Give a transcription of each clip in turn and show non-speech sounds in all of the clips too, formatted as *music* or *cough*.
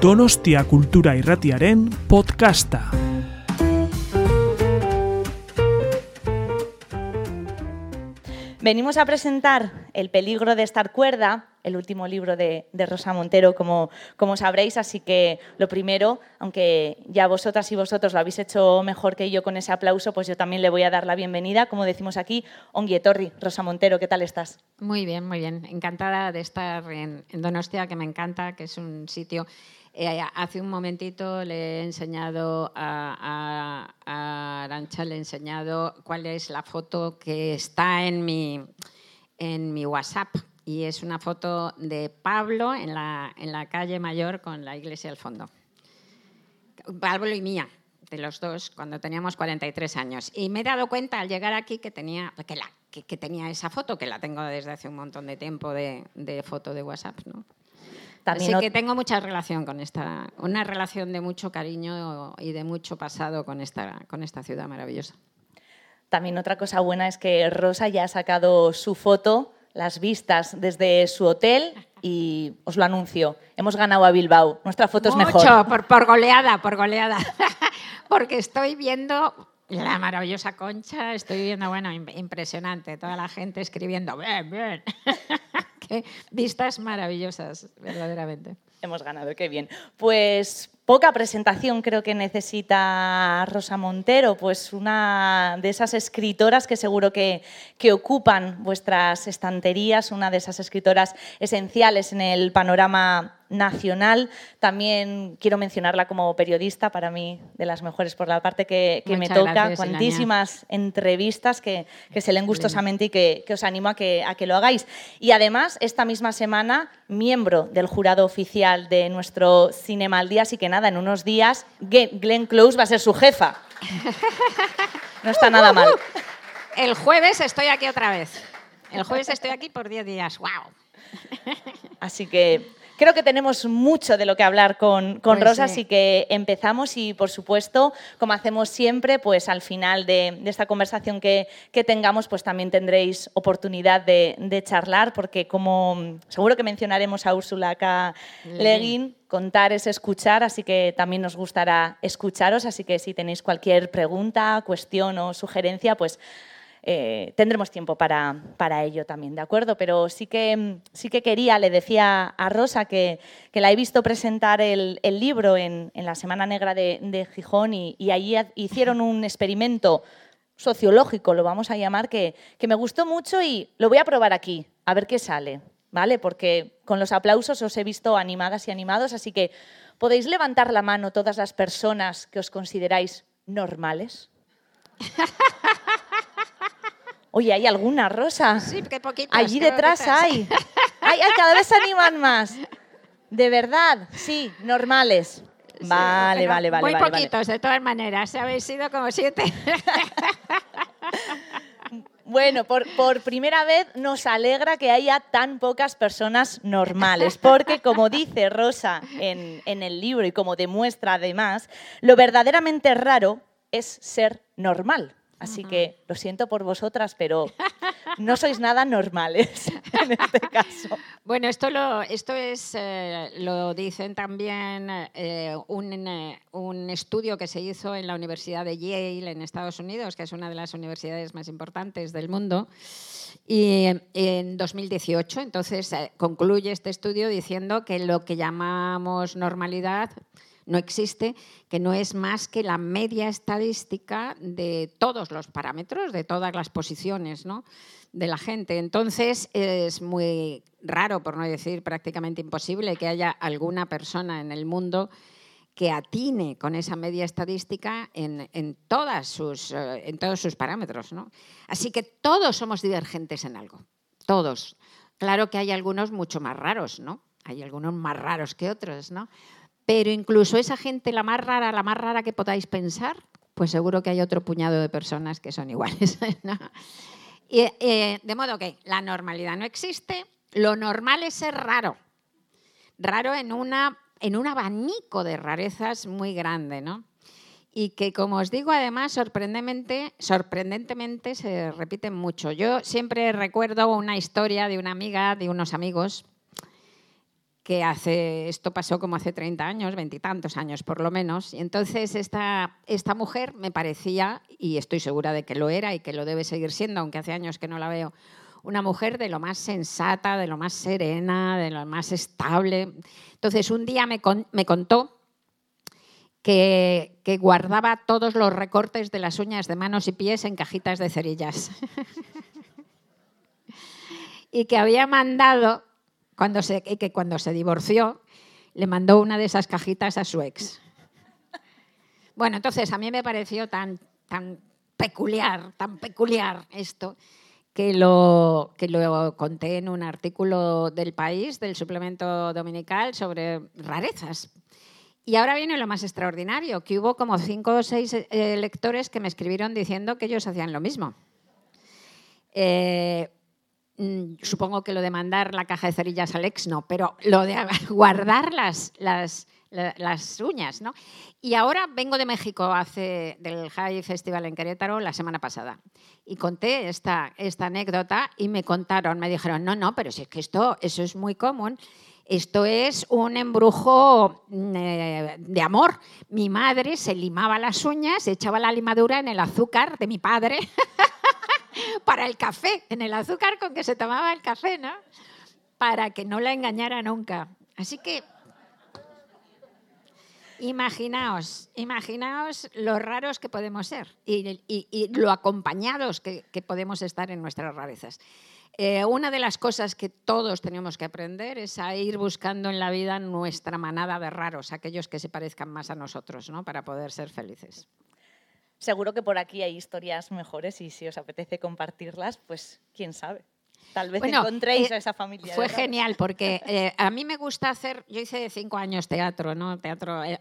Donostia Kultura Irratiaren podcasta. Venimos a presentar El peligro de estar cuerda, el último libro de, de Rosa Montero, como, como, sabréis, así que lo primero, aunque ya vosotras y vosotros lo habéis hecho mejor que yo con ese aplauso, pues yo también le voy a dar la bienvenida, como decimos aquí, Onguietorri, Rosa Montero, ¿qué tal estás? Muy bien, muy bien, encantada de estar en, en Donostia, que me encanta, que es un sitio eh, hace un momentito le he enseñado a, a, a, Arancha, le he enseñado cuál es la foto que está en mi, en mi WhatsApp. Y es una foto de Pablo en la, en la calle mayor con la iglesia al fondo. Pablo y mía, de los dos, cuando teníamos 43 años. Y me he dado cuenta al llegar aquí que tenía, que, la, que, que tenía esa foto, que la tengo desde hace un montón de tiempo de, de foto de WhatsApp. ¿no? También Así que tengo mucha relación con esta, una relación de mucho cariño y de mucho pasado con esta, con esta ciudad maravillosa. También otra cosa buena es que Rosa ya ha sacado su foto, las vistas desde su hotel y os lo anuncio, hemos ganado a Bilbao, nuestra foto Mucho, es mejor. Por, por goleada, por goleada, *laughs* porque estoy viendo la maravillosa concha, estoy viendo, bueno, impresionante, toda la gente escribiendo, bien, bien. *laughs* *laughs* Vistas maravillosas, verdaderamente. Hemos ganado, qué bien. Pues poca presentación creo que necesita Rosa Montero, pues una de esas escritoras que seguro que, que, ocupan vuestras estanterías, una de esas escritoras esenciales en el panorama nacional. También quiero mencionarla como periodista, para mí de las mejores por la parte que, que me toca. Gracias, Cuantísimas entrevistas que, que, se leen gustosamente y que, que os animo a que, a que lo hagáis. Y además, esta misma semana, miembro del jurado oficial de nuestro Cinema al Día, así que nada, en unos días Glenn Close va a ser su jefa. No está nada mal. El jueves estoy aquí otra vez. El jueves estoy aquí por 10 días. ¡Wow! Así que creo que tenemos mucho de lo que hablar con, con Pues Rosa, sí. así que empezamos y, por supuesto, como hacemos siempre, pues al final de, de esta conversación que, que, tengamos, pues también tendréis oportunidad de, de, charlar, porque como seguro que mencionaremos a Úrsula K. Leguín, contar es escuchar, así que también nos gustará escucharos, así que si tenéis cualquier pregunta, cuestión o sugerencia, pues eh, tendremos tiempo para, ello también, ¿de acuerdo? Pero sí que, quería, le decía a Rosa que, la he visto presentar el, libro en, la Semana Negra de, de Gijón y, y, allí hicieron un experimento sociológico, lo vamos a llamar, que, que me gustó mucho y lo voy a probar aquí, a ver qué sale, ¿vale? Porque con los aplausos os he visto animadas y animados, así que podéis levantar la mano todas las personas que os consideráis normales. *laughs* Oye, ¿hay alguna, Rosa? Sí, qué poquitas. Allí detrás hay. cada vez se animan más. De verdad, sí, normales. Sí, vale, vale, vale. Muy vale, poquitos, vale. de todas maneras. Habéis sido como siete. *laughs* Bueno, por, por, primera vez nos alegra que haya tan pocas personas normales, porque como dice Rosa en, en el libro y como demuestra además, lo verdaderamente raro es ser normal. Así que lo siento por vosotras, pero no sois nada normales *laughs* en este caso. Bueno, esto, lo, esto es, eh, lo dicen también eh, un, eh, un, estudio que se hizo en la Universidad de Yale en Estados Unidos, que es una de las universidades más importantes del mundo, y en 2018. Entonces concluye este estudio diciendo que lo que llamamos normalidad no existe, que no es más que la media estadística de todos los parámetros, de todas las posiciones ¿no? de la gente. Entonces es muy raro, por no decir prácticamente imposible, que haya alguna persona en el mundo que atine con esa media estadística en, todas sus, eh, en todos sus parámetros. ¿no? Así que todos somos divergentes en algo, todos. Claro que hay algunos mucho más raros, ¿no? Hay algunos más raros que otros, ¿no? Pero incluso esa gente, la más rara, la más rara que podáis pensar, pues seguro que hay otro puñado de personas que son iguales. *laughs* y, eh, de modo que la normalidad no existe, lo normal es ser raro. Raro en, una, en un abanico de rarezas muy grande, ¿no? Y que, como os digo, además, sorprendentemente, sorprendentemente se repiten mucho. Yo siempre recuerdo una historia de una amiga, de unos amigos, que hace, esto pasó como hace 30 años, veintitantos años por lo menos, y entonces esta, esta mujer me parecía, y estoy segura de que lo era y que lo debe seguir siendo, aunque hace años que no la veo, una mujer de lo más sensata, de lo más serena, de lo más estable. Entonces un día me, me contó que, que, guardaba todos los recortes de las uñas de manos y pies en cajitas de cerillas. *laughs* y que había mandado cuando se, que cuando se divorció le mandó una de esas cajitas a su ex. Bueno, entonces a mí me pareció tan, tan peculiar, tan peculiar esto, que lo, que lo conté en un artículo del país, del suplemento dominical, sobre rarezas. Y ahora viene lo más extraordinario, que hubo como cinco o seis eh, lectores que me escribieron diciendo que ellos hacían lo mismo. Eh, supongo que lo de mandar la caja de cerillas al ex no, pero lo de *laughs* guardar las, las, las uñas, ¿no? Y ahora vengo de México hace del High Festival en Querétaro la semana pasada y conté esta, esta anécdota y me contaron, me dijeron, no, no, pero si es que esto, eso es muy común. Esto es un embrujo mm, eh, de amor. Mi madre se limaba las uñas, echaba la limadura en el azúcar de mi padre *laughs* *laughs* para el café, en el azúcar con que se tomaba el café, ¿no? Para que no la engañara nunca. Así que imaginaos, imaginaos lo raros que podemos ser y, lo acompañados que, podemos estar en nuestras rarezas. Eh, una de las cosas que todos tenemos que aprender es a ir buscando en la vida nuestra manada de raros, aquellos que se parezcan más a nosotros, ¿no? para poder ser felices. Seguro que por aquí hay historias mejores y si os apetece compartirlas, pues quién sabe. Tal vez encontréis eh, a esa familia. Fue genial porque *laughs* eh, a mí me gusta hacer, yo hice cinco años teatro, ¿no? Teatro eh,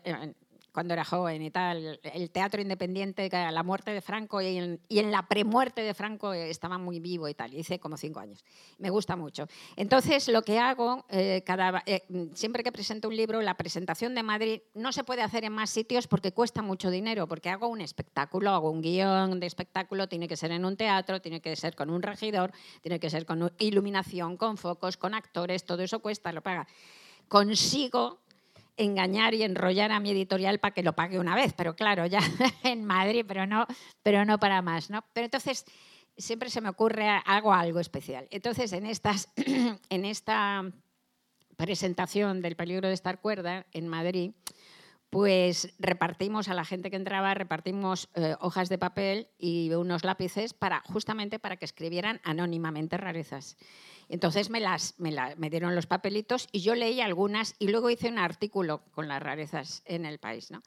cuando era joven y tal, el teatro independiente, la muerte de Franco y en, y en la premuerte de Franco estaba muy vivo y tal. Hice como cinco años. Me gusta mucho. Entonces, lo que hago, eh, cada, eh, siempre que presento un libro, la presentación de Madrid no se puede hacer en más sitios porque cuesta mucho dinero, porque hago un espectáculo, hago un guion de espectáculo, tiene que ser en un teatro, tiene que ser con un regidor, tiene que ser con iluminación, con focos, con actores, todo eso cuesta, lo paga. Consigo engañar y enrollar a mi editorial para que lo pague una vez, pero claro, ya *laughs* en Madrid, pero no, pero no para más, ¿no? Pero entonces siempre se me ocurre hago algo especial. Entonces en estas *clears throat* en esta presentación del peligro de estar cuerda en Madrid, pues repartimos a la gente que entraba, repartimos eh, hojas de papel y unos lápices para justamente para que escribieran anónimamente rarezas. Entonces me, dieron los papelitos y yo leí algunas y luego hice un artículo con las rarezas en el país. ¿no?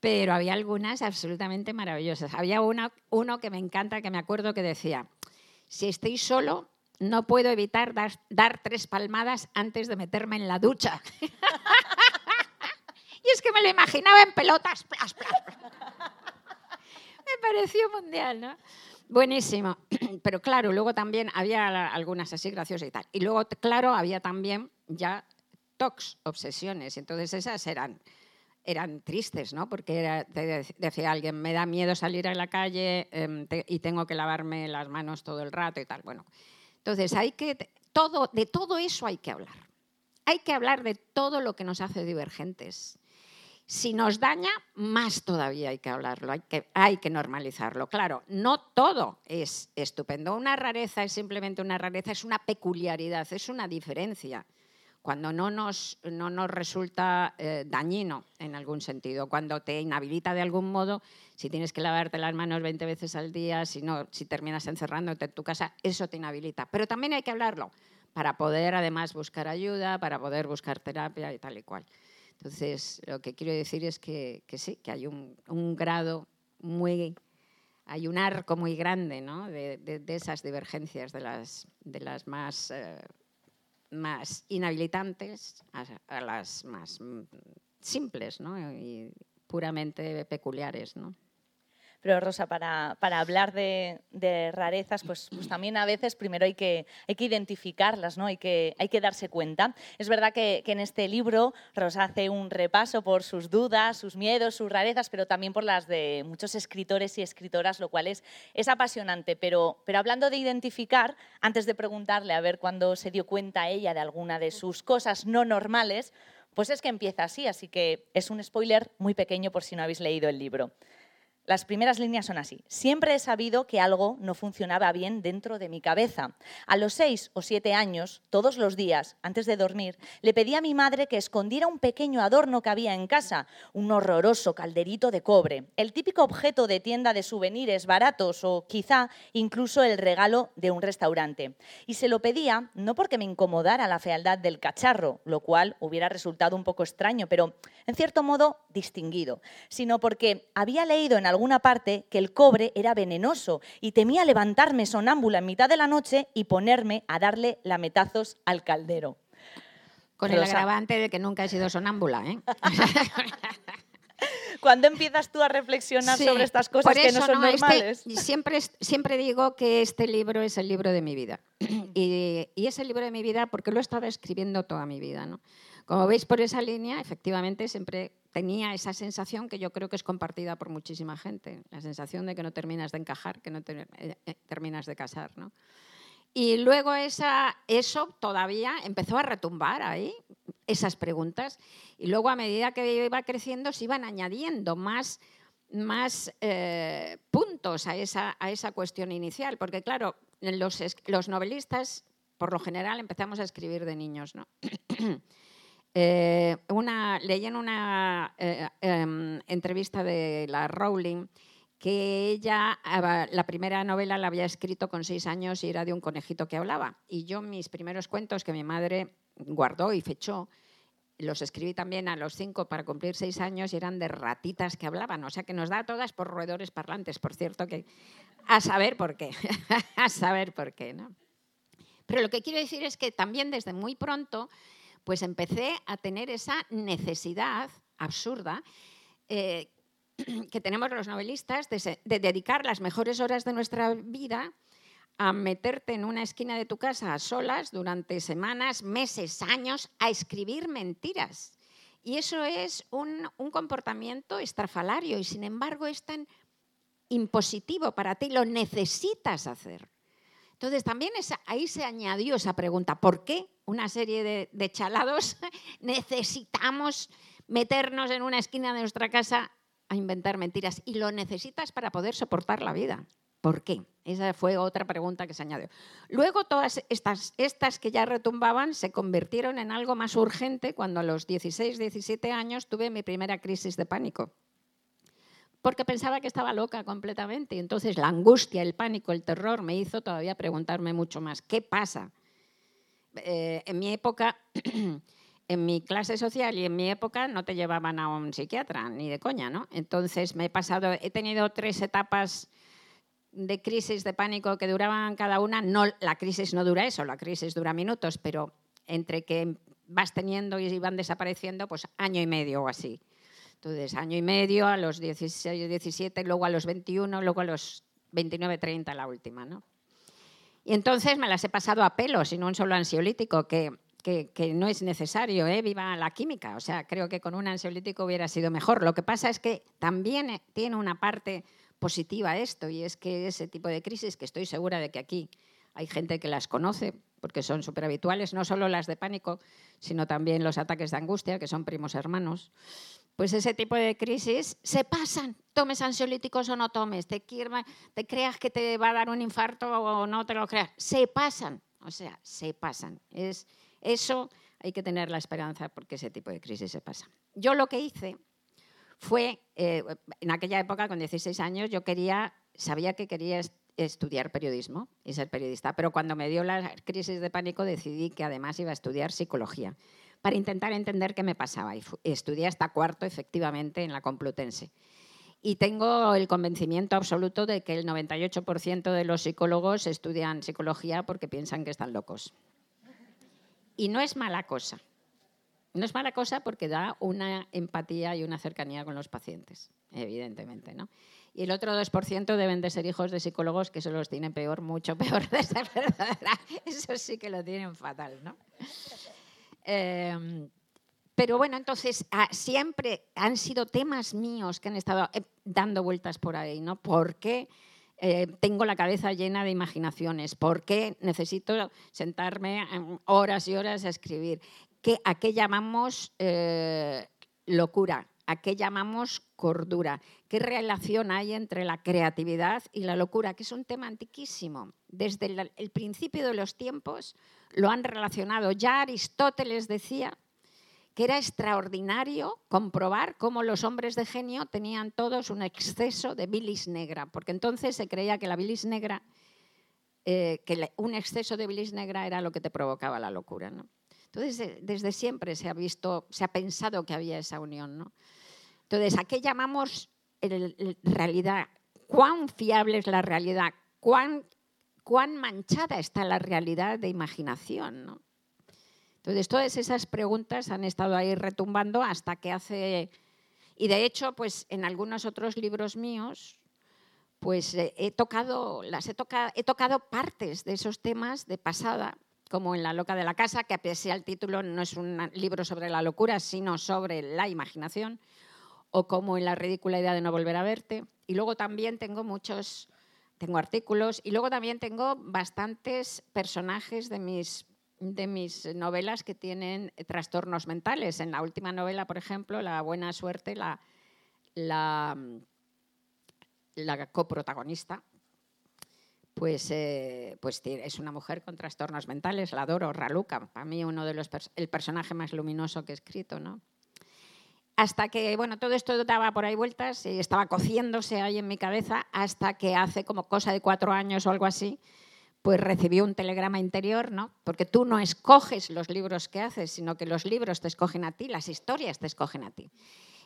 Pero había algunas absolutamente maravillosas. Había uno que me encanta, que me acuerdo que decía, si estoy solo, no puedo evitar dar, dar tres palmadas antes de meterme en la ducha. *laughs* y es que me lo imaginaba en pelotas. me pareció mundial, ¿no? Buenísimo. *clears throat* Pero claro, luego también había algunas así graciosas y tal. Y luego, claro, había también ya tox, obsesiones. Entonces esas eran, eran tristes, ¿no? Porque decía alguien, me da miedo salir a la calle em, y tengo que lavarme las manos todo el rato y tal. Bueno, entonces hay que, todo, de todo eso hay que hablar. Hay que hablar de todo lo que nos hace divergentes si nos daña, más todavía hay que hablarlo, hay que, normalizarlo. Claro, no todo es estupendo. Una rareza es simplemente una rareza, es una peculiaridad, es una diferencia. Cuando no nos, no nos resulta eh, dañino en algún sentido, cuando te inhabilita de algún modo, si tienes que lavarte las manos 20 veces al día, si, no, si terminas encerrándote en tu casa, eso te inhabilita. Pero también hay que hablarlo para poder además buscar ayuda, para poder buscar terapia y tal y cual. Entonces, lo que quiero decir es que, sí, que hay un, grado muy, hay un arco muy grande ¿no? de, esas divergencias, de las, de las más, eh, más inhabilitantes a, las más simples ¿no? y puramente peculiares. ¿no? Pero Rosa, para, hablar de, rarezas, pues, pues, también a veces primero hay que, identificarlas, ¿no? hay, que, darse cuenta. Es verdad que, en este libro Rosa hace un repaso por sus dudas, sus miedos, sus rarezas, pero también por las de muchos escritores y escritoras, lo cual es, apasionante. Pero hablando de identificar, antes de preguntarle a ver cuándo se dio cuenta ella de alguna de sus cosas no normales, pues es que empieza así, así que es un spoiler muy pequeño por si no habéis leído el libro. Las primeras líneas son así. Siempre he sabido que algo no funcionaba bien dentro de mi cabeza. A los seis o siete años, todos los días, antes de dormir, le pedí a mi madre que escondiera un pequeño adorno que había en casa, un horroroso calderito de cobre, el típico objeto de tienda de souvenirs baratos o quizá incluso el regalo de un restaurante. Y se lo pedía no porque me incomodara la fealdad del cacharro, lo cual hubiera resultado un poco extraño, pero en cierto modo distinguido, sino porque había leído en alguna parte que el cobre era venenoso y temía levantarme sonámbula en mitad de la noche y ponerme a darle lametazos al caldero. Con el agravante de que nunca he sido sonámbula, ¿eh? *laughs* ¿Cuándo empiezas tú a reflexionar sobre estas cosas que no son este normales? siempre, siempre digo que este libro es el libro de mi vida. *clears throat* y, y, es el libro de mi vida porque lo he estado escribiendo toda mi vida. ¿no? Como veis por esa línea, efectivamente siempre tenía esa sensación que yo creo que es compartida por muchísima gente, la sensación de que no terminas de encajar, que no eh, eh, terminas de casar. ¿no? Y luego eso todavía empezó a retumbar ahí, esas preguntas, y luego a medida que iba creciendo se iban añadiendo más, más eh, puntos a esa, a esa cuestión inicial, porque claro, los, los novelistas por lo general empezamos a escribir de niños, ¿no? *clears throat* Eh, una, leí en una eh, em, entrevista de la Rowling que ella, la primera novela la había escrito con seis años y era de un conejito que hablaba. Y yo mis primeros cuentos que mi madre guardó y fechó, los escribí también a los cinco para cumplir seis años y eran de ratitas que hablaban. O sea que nos da todas por roedores parlantes, por cierto, que a saber por qué, *laughs* a saber por qué. ¿no? Pero lo que quiero decir es que también desde muy pronto pues empecé a tener esa necesidad absurda eh, *clears throat* que tenemos los novelistas de, dedicar las mejores horas de nuestra vida a meterte en una esquina de tu casa a solas durante semanas, meses, años, a escribir mentiras. Y eso es un, comportamiento estrafalario y sin embargo es tan impositivo para ti, lo necesitas hacer. Entonces también ahí se añadió esa pregunta, ¿por qué una serie de, chalados, *laughs* necesitamos meternos en una esquina de nuestra casa a inventar mentiras y lo necesitas para poder soportar la vida. ¿Por qué? Esa fue otra pregunta que se añadió. Luego todas estas, que ya retumbaban se convirtieron en algo más urgente cuando a los 16, 17 años tuve mi primera crisis de pánico. Porque pensaba que estaba loca completamente. Entonces la angustia, el pánico, el terror me hizo todavía preguntarme mucho más, ¿qué pasa? Eh, en mi época, *clears throat* en mi clase social y en mi época no te llevaban a un psiquiatra, ni de coña, ¿no? Entonces me he pasado, he tenido tres etapas de crisis de pánico que duraban cada una. No, la crisis no dura eso, la crisis dura minutos, pero entre que vas teniendo y van desapareciendo, pues año y medio o así. Entonces, año y medio, a los 16, 17, luego a los 21, luego a los 29, 30 la última, ¿no? Y entonces me las he pasado a pelos y no un solo ansiolítico, que, que, no es necesario, ¿eh? viva la química. O sea, creo que con un ansiolítico hubiera sido mejor. Lo que pasa es que también eh, tiene una parte positiva esto, y es que ese tipo de crisis, que estoy segura de que aquí hay gente que las conoce, porque son súper habituales, no solo las de pánico, sino también los ataques de angustia, que son primos hermanos pues ese tipo de crisis se pasan. Tomes ansiolíticos o no tomes, te, te creas que te va a dar un infarto o no te lo creas, se pasan. O sea, se pasan. Es, eso hay que tener la esperanza porque ese tipo de crisis se pasa. Yo lo que hice fue, eh, en aquella época, con 16 años, yo quería, sabía que quería estudiar periodismo y ser periodista, pero cuando me dio la crisis de pánico decidí que además iba a estudiar psicología para intentar entender qué me pasaba. Y estudié hasta cuarto, efectivamente, en la Complutense. Y tengo el convencimiento absoluto de que el 98% de los psicólogos estudian psicología porque piensan que están locos. Y no es mala cosa. No es mala cosa porque da una empatía y una cercanía con los pacientes, evidentemente. ¿no? Y el otro 2% deben de ser hijos de psicólogos que se los tienen peor, mucho peor *laughs* de ser verdadera. Eso sí que lo tienen fatal. ¿no? Em, pero bueno, entonces ah, siempre han sido temas míos que han estado eh, dando vueltas por ahí, ¿no? ¿Por qué eh, tengo la cabeza llena de imaginaciones? ¿Por qué necesito sentarme em, horas y horas a escribir? ¿Qué, ¿A qué llamamos eh, locura? ¿A qué llamamos cordura? ¿Qué relación hay entre la creatividad y la locura? Que es un tema antiquísimo. Desde el principio de los tiempos lo han relacionado. Ya Aristóteles decía que era extraordinario comprobar cómo los hombres de genio tenían todos un exceso de bilis negra, porque entonces se creía que la bilis negra, eh, que un exceso de bilis negra era lo que te provocaba la locura. ¿no? Entonces, desde siempre se ha visto, se ha pensado que había esa unión. ¿no? Entonces, ¿a qué llamamos realidad? ¿Cuán fiable es la realidad? ¿Cuán, cuán manchada está la realidad de imaginación? ¿no? Entonces, todas esas preguntas han estado ahí retumbando hasta que hace... Y de hecho, pues en algunos otros libros míos, pues eh, he tocado, las he, tocado, he tocado partes de esos temas de pasada, como en La loca de la casa, que a pesar del título no es un libro sobre la locura, sino sobre la imaginación, o como en La ridícula idea de no volver a verte. Y luego también tengo muchos, tengo artículos, y luego también tengo bastantes personajes de mis de mis novelas que tienen trastornos mentales. En la última novela, por ejemplo, La buena suerte, la, la, la coprotagonista, pues, eh, pues es una mujer con trastornos mentales, la adoro, Raluca, para mí uno de los el personaje más luminoso que he escrito, ¿no? Hasta que, bueno, todo esto daba por ahí vueltas y estaba cociéndose ahí en mi cabeza hasta que hace como cosa de cuatro años o algo así, pues recibió un telegrama interior, ¿no? Porque tú no escoges los libros que haces, sino que los libros te escogen a ti, las historias te escogen a ti.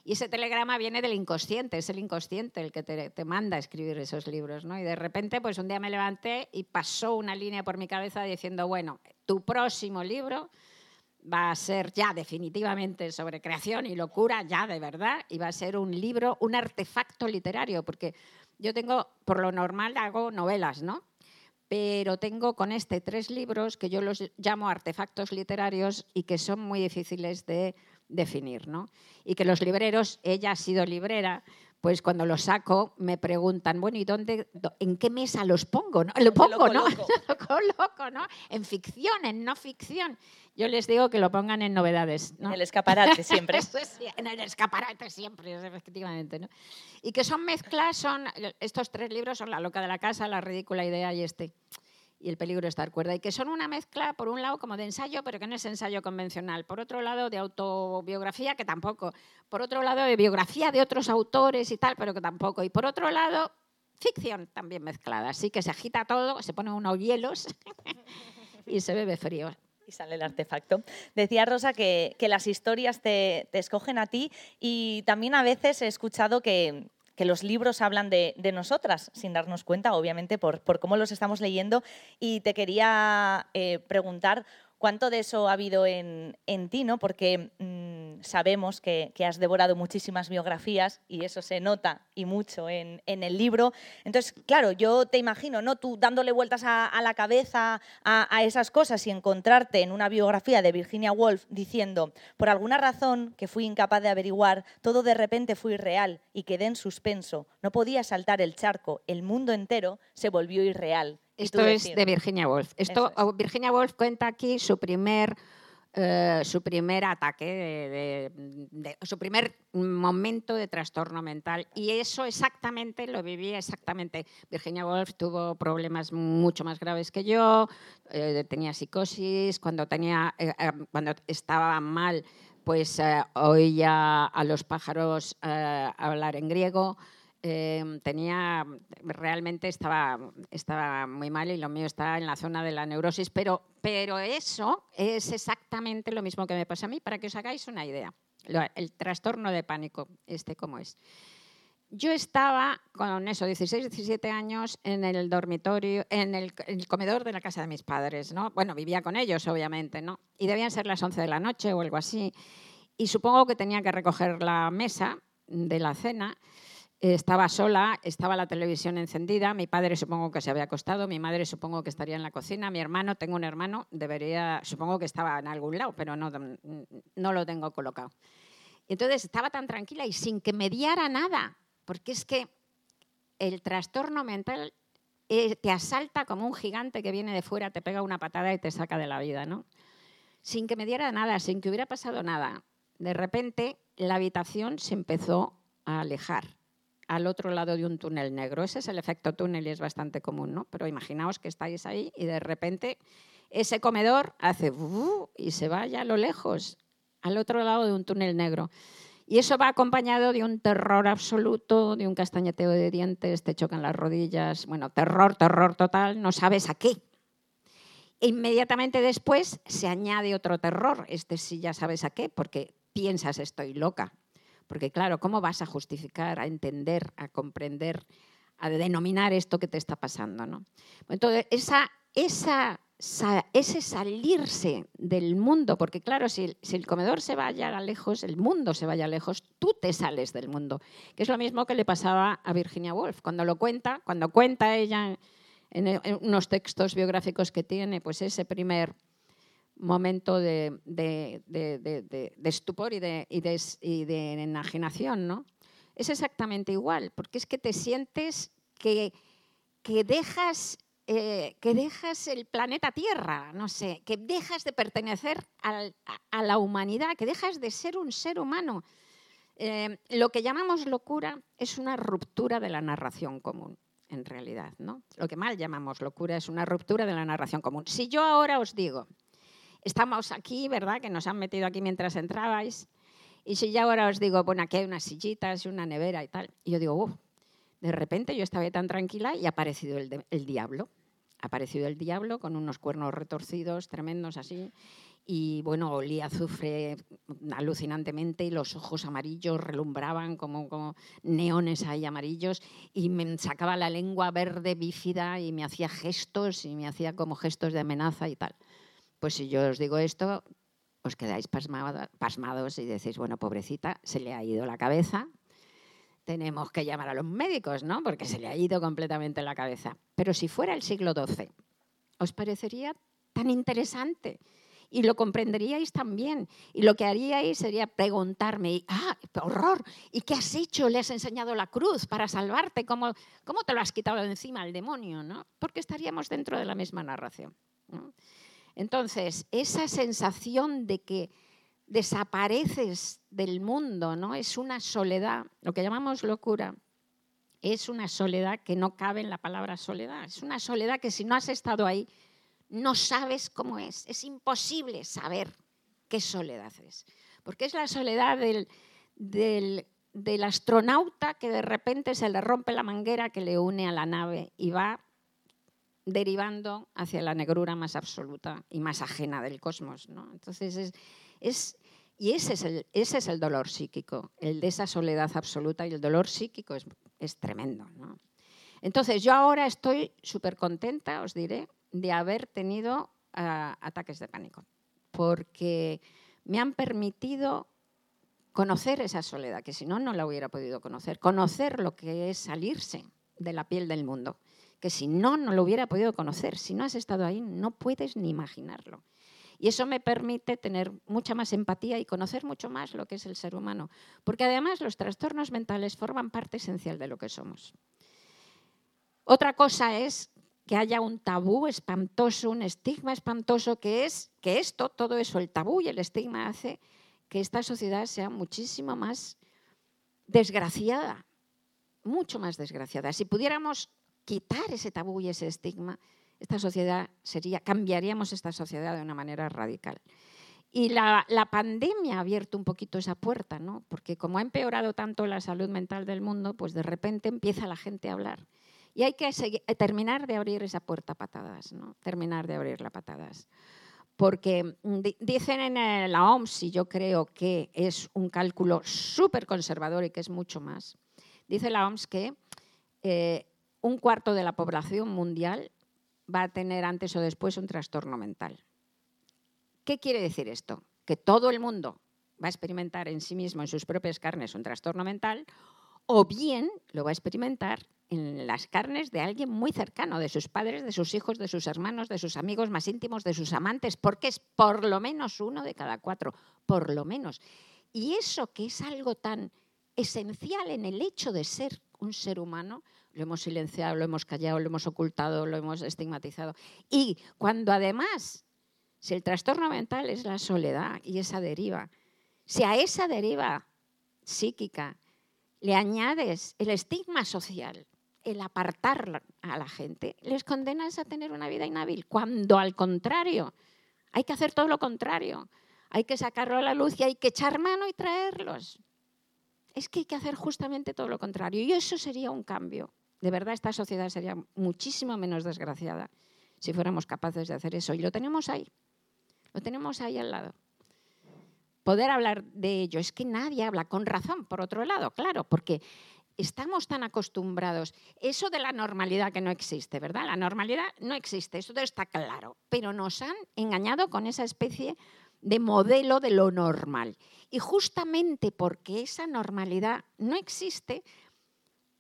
Y ese telegrama viene del inconsciente, es el inconsciente el que te, manda a escribir esos libros, ¿no? Y de repente, pues un día me levanté y pasó una línea por mi cabeza diciendo, bueno, tu próximo libro va a ser ya definitivamente sobre creación y locura, ya de verdad, y va a ser un libro, un artefacto literario, porque yo tengo, por lo normal, hago novelas, ¿no? pero tengo con este tres libros que yo los llamo artefactos literarios y que son muy difíciles de definir. ¿no? Y que los libreros, ella ha sido librera, pues cuando los saco me preguntan, bueno, ¿y dónde, en qué mesa los pongo? ¿no? *laughs* Lo pongo, ¿no? *laughs* lo coloco, ¿no? En ficción, en no ficción. Yo les digo que lo pongan en novedades. ¿no? En el escaparate *laughs* siempre. en el escaparate siempre, efectivamente. ¿no? Y que son mezclas, son, estos tres libros son La loca de la casa, La ridícula idea y este y el peligro de estar cuerda. Y que son una mezcla, por un lado, como de ensayo, pero que no es ensayo convencional. Por otro lado, de autobiografía, que tampoco. Por otro lado, de biografía de otros autores y tal, pero que tampoco. Y por otro lado, ficción también mezclada. Así que se agita todo, se pone unos hielos *laughs* y se bebe frío. Y sale el artefacto. Decía Rosa que, que las historias te, te, escogen a ti y también a veces he escuchado que, que los libros hablan de, nosotras, sin darnos cuenta, obviamente, por, por, cómo los estamos leyendo. Y te quería eh, preguntar cuánto de eso ha habido en, en ti, ¿no? Porque mm, sabemos que, has devorado muchísimas biografías y eso se nota y mucho en, el libro. Entonces, claro, yo te imagino, ¿no? Tú dándole vueltas a, la cabeza a, esas cosas y encontrarte en una biografía de Virginia Woolf diciendo, por alguna razón que fui incapaz de averiguar, todo de repente fue irreal y quedé en suspenso. No podía saltar el charco, el mundo entero se volvió irreal. Esto es de Virginia Woolf. Esto, Virginia Woolf cuenta aquí su primer, eh, su primer ataque, de, su primer momento de trastorno mental. Y eso exactamente lo viví exactamente. Virginia Woolf tuvo problemas mucho más graves que yo, eh, tenía psicosis, cuando, tenía, eh, cuando estaba mal, pues oía a los pájaros hablar en griego. Em, tenía, realmente estaba, estaba muy mal y lo mío está en la zona de la neurosis, pero, pero eso es exactamente lo mismo que me pasa a mí, para que os hagáis una idea. El trastorno de pánico, este cómo es. yo estaba con eso, 16, 17 años, en el dormitorio, en el, comedor de la casa de mis padres, ¿no? Bueno, vivía con ellos, obviamente, ¿no? Y debían ser las 11 de la noche o algo así. Y supongo que tenía que recoger la mesa de la cena. Estaba sola, estaba la televisión encendida, mi padre supongo que se había acostado, mi madre supongo que estaría en la cocina, mi hermano, tengo un hermano, debería, supongo que estaba en algún lado, pero no, no lo tengo colocado. Y entonces estaba tan tranquila y sin que me diera nada, porque es que el trastorno mental eh, te asalta como un gigante que viene de fuera, te pega una patada y te saca de la vida, ¿no? Sin que me diera nada, sin que hubiera pasado nada. De repente la habitación se empezó a alejar al otro lado de un túnel negro. Ese es el efecto túnel y es bastante común, ¿no? Pero imaginaos que estáis ahí y de repente ese comedor hace y se vaya a lo lejos, al otro lado de un túnel negro. Y eso va acompañado de un terror absoluto, de un castañeteo de dientes, te chocan las rodillas, bueno, terror, terror total, no sabes a qué. E inmediatamente después se añade otro terror, este sí ya sabes a qué, porque piensas estoy loca. Porque claro, ¿cómo vas a justificar, a entender, a comprender, a denominar esto que te está pasando? ¿no? Entonces, esa, esa ese salirse del mundo, porque claro, si, el comedor se vaya lejos, el mundo se vaya lejos, tú te sales del mundo, que es lo mismo que le pasaba a Virginia Woolf. Cuando lo cuenta, cuando cuenta ella en, unos textos biográficos que tiene, pues ese primer momento de, estupor y de, enajenación, ¿no? Es exactamente igual, porque es que te sientes que, que dejas eh, que dejas el planeta Tierra, no sé, que dejas de pertenecer a, la humanidad, que dejas de ser un ser humano. Eh, lo que llamamos locura es una ruptura de la narración común, en realidad. ¿no? Lo que mal llamamos locura es una ruptura de la narración común. Si yo ahora os digo, estamos aquí, ¿verdad? Que nos han metido aquí mientras entrabais, y si yo ahora os digo, bueno, aquí hay unas sillitas y una nevera y tal, y yo digo, uff, de repente yo estaba tan tranquila y ha aparecido el, diablo. Ha aparecido el diablo con unos cuernos retorcidos, tremendos así. Y bueno, olía azufre alucinantemente y los ojos amarillos relumbraban como, como neones ahí amarillos y me sacaba la lengua verde bífida y me hacía gestos y me hacía como gestos de amenaza y tal. Pues si yo os digo esto, os quedáis pasmados y decís, bueno, pobrecita, se le ha ido la cabeza, tenemos que llamar a los médicos, ¿no? Porque se le ha ido completamente la cabeza. Pero si fuera el siglo XII, ¿os parecería tan interesante? Y lo comprenderíais también. Y lo que haríais sería preguntarme, ah, horror, ¿y qué has hecho? ¿Le has enseñado la cruz para salvarte? ¿Cómo, cómo te lo has quitado de encima al demonio? ¿no? Porque estaríamos dentro de la misma narración. Entonces, esa sensación de que desapareces del mundo, ¿no? Es una soledad, lo que llamamos locura, es una soledad que no cabe en la palabra soledad. Es una soledad que si no has estado ahí, no sabes cómo es. Es imposible saber qué soledad es. Porque es la soledad del, del, del astronauta que de repente se le rompe la manguera que le une a la nave y va derivando hacia la negrura más absoluta y más ajena del cosmos. ¿no? Entonces es, es, y ese es, el, ese es el dolor psíquico, el de esa soledad absoluta y el dolor psíquico es, es tremendo. ¿no? Entonces yo ahora estoy súper contenta, os diré, de haber tenido ah, ataques de pánico, porque me han permitido conocer esa soledad, que si no, no la hubiera podido conocer, conocer lo que es salirse de la piel del mundo, que si no, no lo hubiera podido conocer. Si no has estado ahí, no puedes ni imaginarlo. Y eso me permite tener mucha más empatía y conocer mucho más lo que es el ser humano. Porque además los trastornos mentales forman parte esencial de lo que somos. Otra cosa es que haya un tabú espantoso, un estigma espantoso, que es que esto, todo eso, el tabú y el estigma hace que esta sociedad sea muchísimo más desgraciada, mucho más desgraciada. Si pudiéramos quitar ese tabú y ese estigma, esta sociedad sería, cambiaríamos esta sociedad de una manera radical. Y la, pandemia ha abierto un poquito esa puerta, ¿no? porque como ha empeorado tanto la salud mental del mundo, pues de repente empieza la gente a hablar. Y hay que eh, terminar de abrir esa puerta a patadas, ¿no? terminar de abrirla a patadas. Porque mm, dicen en la OMS, y yo creo que es un cálculo súper conservador y que es mucho más, Dice la OMS que eh, un cuarto de la población mundial va a tener antes o después un trastorno mental. ¿Qué quiere decir esto? Que todo el mundo va a experimentar en sí mismo, en sus propias carnes, un trastorno mental, o bien lo va a experimentar en las carnes de alguien muy cercano, de sus padres, de sus hijos, de sus hermanos, de sus amigos más íntimos, de sus amantes, porque es por lo menos uno de cada cuatro, por lo menos. Y eso que es algo tan esencial en el hecho de ser un ser humano, lo hemos silenciado, lo hemos callado, lo hemos ocultado, lo hemos estigmatizado. Y cuando además, si el trastorno mental es la soledad y esa deriva, si a esa deriva psíquica le añades el estigma social, el apartar a la gente, les condenas a tener una vida inhábil, cuando al contrario, hay que hacer todo lo contrario. Hay que sacarlo a la luz y hay que echar mano y traerlos. Es que hay que hacer justamente todo lo contrario. Y eso sería un cambio de verdad esta sociedad sería muchísimo menos desgraciada si fuéramos capaces de hacer eso. Y lo tenemos ahí, lo tenemos ahí al lado. Poder hablar de ello, es que nadie habla con razón, por otro lado, claro, porque estamos tan acostumbrados. Eso de la normalidad que no existe, ¿verdad? La normalidad no existe, eso está claro, pero nos han engañado con esa especie de modelo de lo normal. Y justamente porque esa normalidad no existe,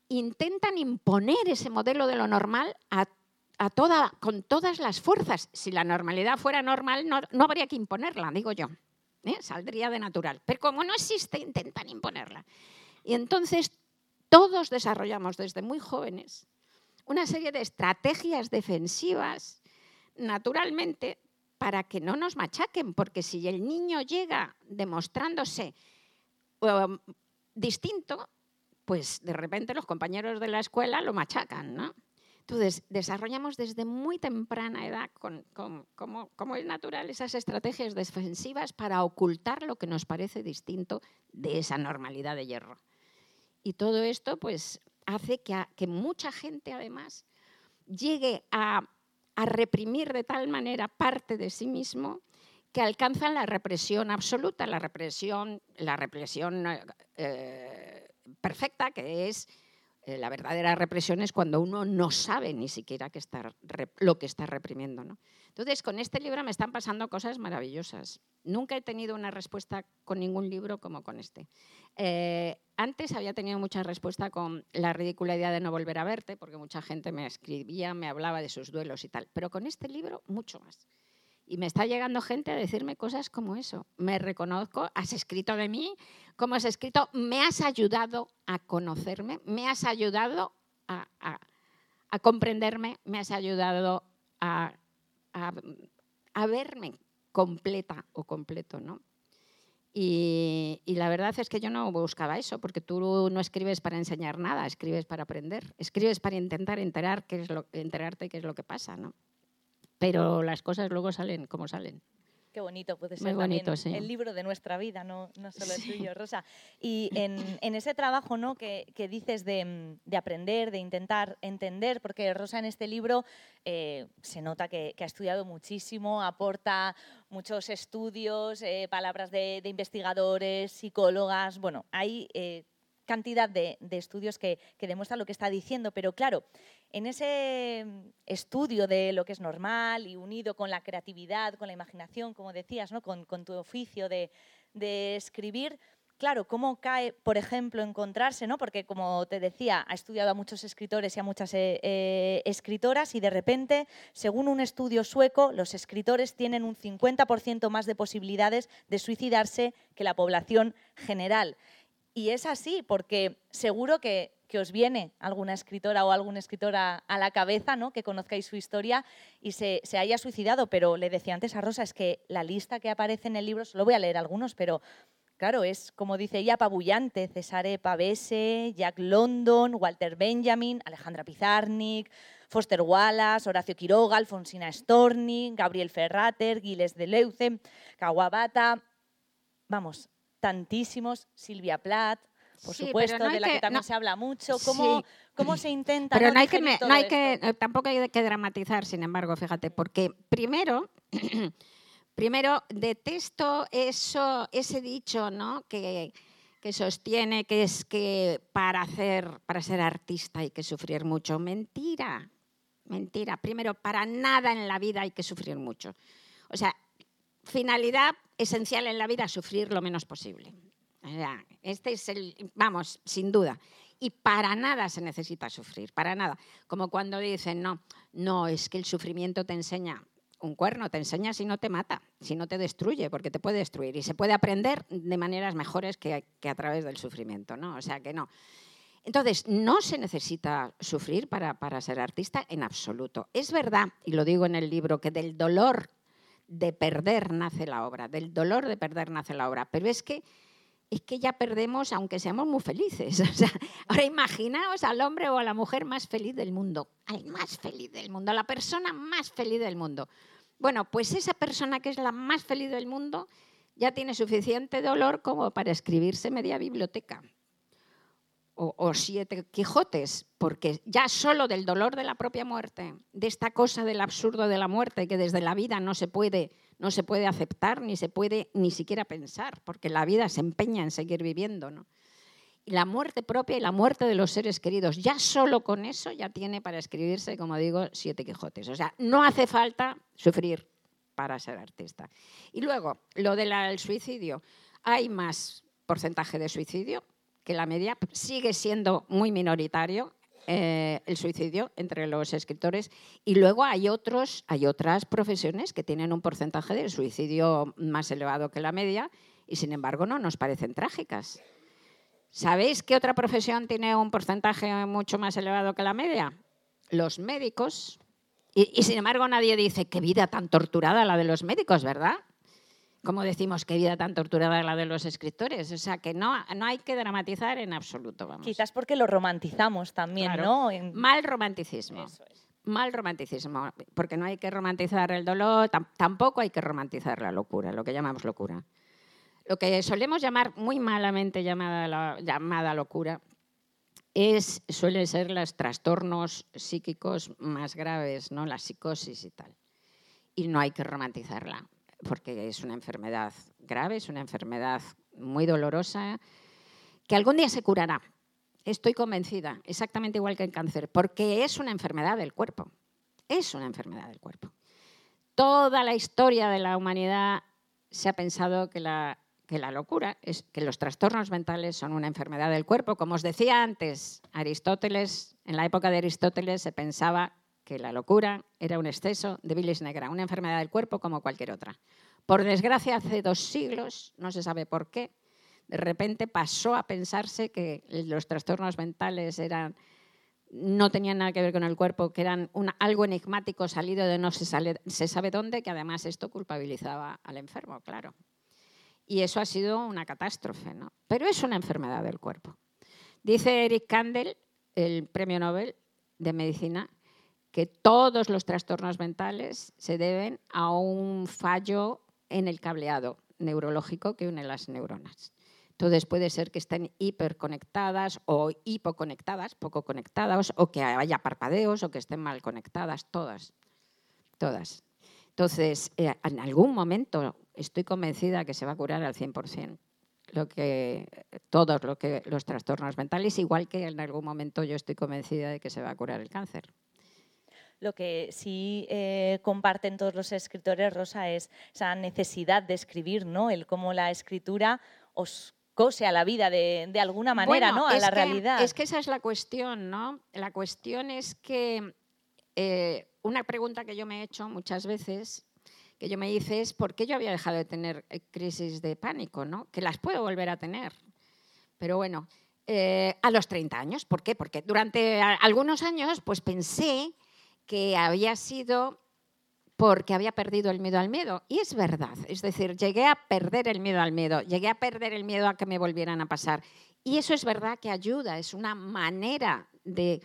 intentan imponer ese modelo de lo normal a, toda, con todas las fuerzas. Si la normalidad fuera normal, no, habría que imponerla, digo yo. ¿eh? Saldría de natural. Pero como no existe, intentan imponerla. Y entonces todos desarrollamos desde muy jóvenes una serie de estrategias defensivas, naturalmente, para que no nos machaquen, porque si el niño llega demostrándose um, distinto, pues de repente los compañeros de la escuela lo machacan, ¿no? Entonces, desarrollamos desde muy temprana edad, como, es natural, esas estrategias defensivas para ocultar lo que nos parece distinto de esa normalidad de hierro. Y todo esto, pues, hace que, que mucha gente, además, llegue a, reprimir de tal manera parte de sí mismo que alcanzan la represión absoluta, la represión, la represión eh, perfecta, que es eh, la verdadera represión es cuando uno no sabe ni siquiera que está, lo que está reprimiendo. ¿no? Entonces, con este libro me están pasando cosas maravillosas. Nunca he tenido una respuesta con ningún libro como con este. Eh, antes había tenido mucha respuesta con la ridícula idea de no volver a verte, porque mucha gente me escribía, me hablaba de sus duelos y tal. Pero con este libro, mucho más. Y me está llegando gente a decirme cosas como eso. Me reconozco, has escrito de mí, como has escrito, me has ayudado a conocerme, me has ayudado a, comprenderme, me has ayudado a, verme completa o completo, ¿no? Y, la verdad es que yo no buscaba eso, porque tú no escribes para enseñar nada, escribes para aprender, escribes para intentar enterar qué es lo, enterarte qué es lo que pasa, ¿no? Pero las cosas luego salen como salen. Qué bonito puede ser bonito, el libro de nuestra vida, no, no solo el tuyo, Rosa. Y en, ese trabajo ¿no? que, dices de, aprender, de intentar entender, porque Rosa en este libro eh, se nota que, ha estudiado muchísimo, aporta muchos estudios, eh, palabras de, investigadores, psicólogas, bueno, hay eh, cantidad de, estudios que, que demuestran lo que está diciendo, pero claro, en ese mm, estudio de lo que es normal y unido con la creatividad, con la imaginación, como decías, ¿no? con, tu oficio de, escribir, claro, cómo cae, por ejemplo, encontrarse, ¿no? porque como te decía, ha estudiado a muchos escritores y a muchas eh, eh, escritoras y de repente, según un estudio sueco, los escritores tienen un 50% más de posibilidades de suicidarse que la población general. Y es así, porque seguro que que os viene alguna escritora o algún escritor a, la cabeza, ¿no? que conozcáis su historia y se, haya suicidado. Pero le decía antes a Rosa, es que la lista que aparece en el libro, solo voy a leer algunos, pero claro, es como dice ella, apabullante. Cesare Pavese, Jack London, Walter Benjamin, Alejandra Pizarnik, Foster Wallace, Horacio Quiroga, Alfonsina Storni, Gabriel Ferrater, Giles de Leuce, Kawabata, vamos, tantísimos, Silvia Plath, por supuesto, de la que, también se habla mucho. ¿Cómo, cómo se intenta? Pero no, hay que, no hay que, eh, tampoco hay que dramatizar, sin embargo, fíjate, porque primero, *clears throat* primero detesto eso, ese dicho, ¿no? Que que sostiene que es que para, hacer, para ser artista hay que sufrir mucho. Mentira, mentira. Primero, para nada en la vida hay que sufrir mucho. O sea, finalidad esencial en la vida, sufrir lo menos posible. Este es el, vamos, sin duda. Y para nada se necesita sufrir, para nada. Como cuando dicen, no, no, es que el sufrimiento te enseña un cuerno, te enseña si no te mata, si no te destruye, porque te puede destruir. Y se puede aprender de maneras mejores que, a través del sufrimiento, ¿no? O sea que no. Entonces, no se necesita sufrir para, para ser artista en absoluto. Es verdad, y lo digo en el libro, que del dolor de perder nace la obra, del dolor de perder nace la obra, pero es que es que ya perdemos aunque seamos muy felices. *laughs* ahora imaginaos al hombre o a la mujer más feliz del mundo, al más feliz del mundo, a la persona más feliz del mundo. Bueno, pues esa persona que es la más feliz del mundo ya tiene suficiente dolor como para escribirse media biblioteca o, siete Quijotes, porque ya solo del dolor de la propia muerte, de esta cosa del absurdo de la muerte que desde la vida no se puede, no se puede aceptar ni se puede ni siquiera pensar, porque la vida se empeña en seguir viviendo. ¿no? Y la muerte propia y la muerte de los seres queridos, ya solo con eso ya tiene para escribirse, como digo, siete Quijotes. O sea, no hace falta sufrir para ser artista. Y luego, lo del suicidio. Hay más porcentaje de suicidio, que la media sigue siendo muy minoritario eh, el suicidio entre los escritores y luego hay otros hay otras profesiones que tienen un porcentaje de suicidio más elevado que la media y sin embargo no nos parecen trágicas. ¿Sabéis qué otra profesión tiene un porcentaje mucho más elevado que la media? Los médicos. Y, y sin embargo nadie dice qué vida tan torturada la de los médicos, ¿verdad? Como decimos, qué vida tan torturada la de los escritores. O sea, que no, no hay que dramatizar en absoluto. Vamos. Quizás porque lo romantizamos también, ¿no? Mal romanticismo. Mal romanticismo, porque no hay que romantizar el dolor, tampoco hay que romantizar la locura, lo que llamamos locura. Lo que solemos llamar muy malamente llamada, llamada locura es, suelen ser los trastornos psíquicos más graves, ¿no? la psicosis y tal. Y no hay que romantizarla porque es una enfermedad grave, es una enfermedad muy dolorosa, que algún día se curará. Estoy convencida, exactamente igual que el cáncer, porque es una enfermedad del cuerpo. Es una enfermedad del cuerpo. Toda la historia de la humanidad se ha pensado que la, locura, es, que los trastornos mentales son una enfermedad del cuerpo. Como os decía antes, Aristóteles, en la época de Aristóteles se pensaba que la locura era un exceso de bilis negra, una enfermedad del cuerpo como cualquier otra. Por desgracia, hace dos siglos, no se sabe por qué, de repente pasó a pensarse que los trastornos mentales eran, no tenían nada que ver con el cuerpo, que eran algo enigmático salido de no se, se sabe dónde, que además esto culpabilizaba al enfermo, claro. Y eso ha sido una catástrofe, ¿no? Pero es una enfermedad del cuerpo. Dice Eric Kandel, el premio Nobel de Medicina, que todos los trastornos mentales se deben a un fallo en el cableado neurológico que une las neuronas. Entonces puede ser que estén hiperconectadas o hipoconectadas, poco conectadas, o que haya parpadeos o que estén mal conectadas, todas. Todas. Entonces, eh, en algún momento estoy convencida que se va a curar al 100% lo que, todos los trastornos mentales, igual que en algún momento yo estoy convencida de que se va a curar el cáncer. Lo que sí eh, comparten todos los escritores, Rosa, es esa necesidad de escribir, ¿no? El cómo la escritura os cose a la vida de, alguna manera, ¿no? A la realidad. Es que esa es la cuestión, ¿no? La cuestión es que eh, una pregunta que yo me he hecho muchas veces, que yo me hice es por qué yo había dejado de tener eh, crisis de pánico, ¿no? Que las puedo volver a tener. Pero bueno, a los 30 años. ¿Por qué? Porque durante algunos años pues pensé que había sido porque había perdido el miedo al miedo. Y es verdad, es decir, llegué a perder el miedo al miedo, llegué a perder el miedo a que me volvieran a pasar. Y eso es verdad que ayuda, es una manera de,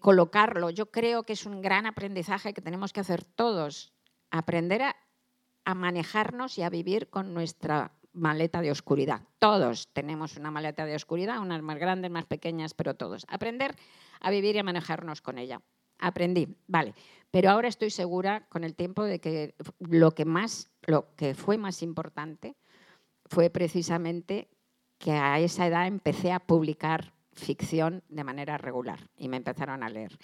colocarlo. Yo creo que es un gran aprendizaje que tenemos que hacer todos, aprender a, a manejarnos y a vivir con nuestra maleta de oscuridad. Todos tenemos una maleta de oscuridad, unas más grandes, más pequeñas, pero todos. Aprender a vivir y a manejarnos con ella aprendí, vale. Pero ahora estoy segura con el tiempo de que lo que más, lo que fue más importante fue precisamente que a esa edad empecé a publicar ficción de manera regular y me empezaron a leer.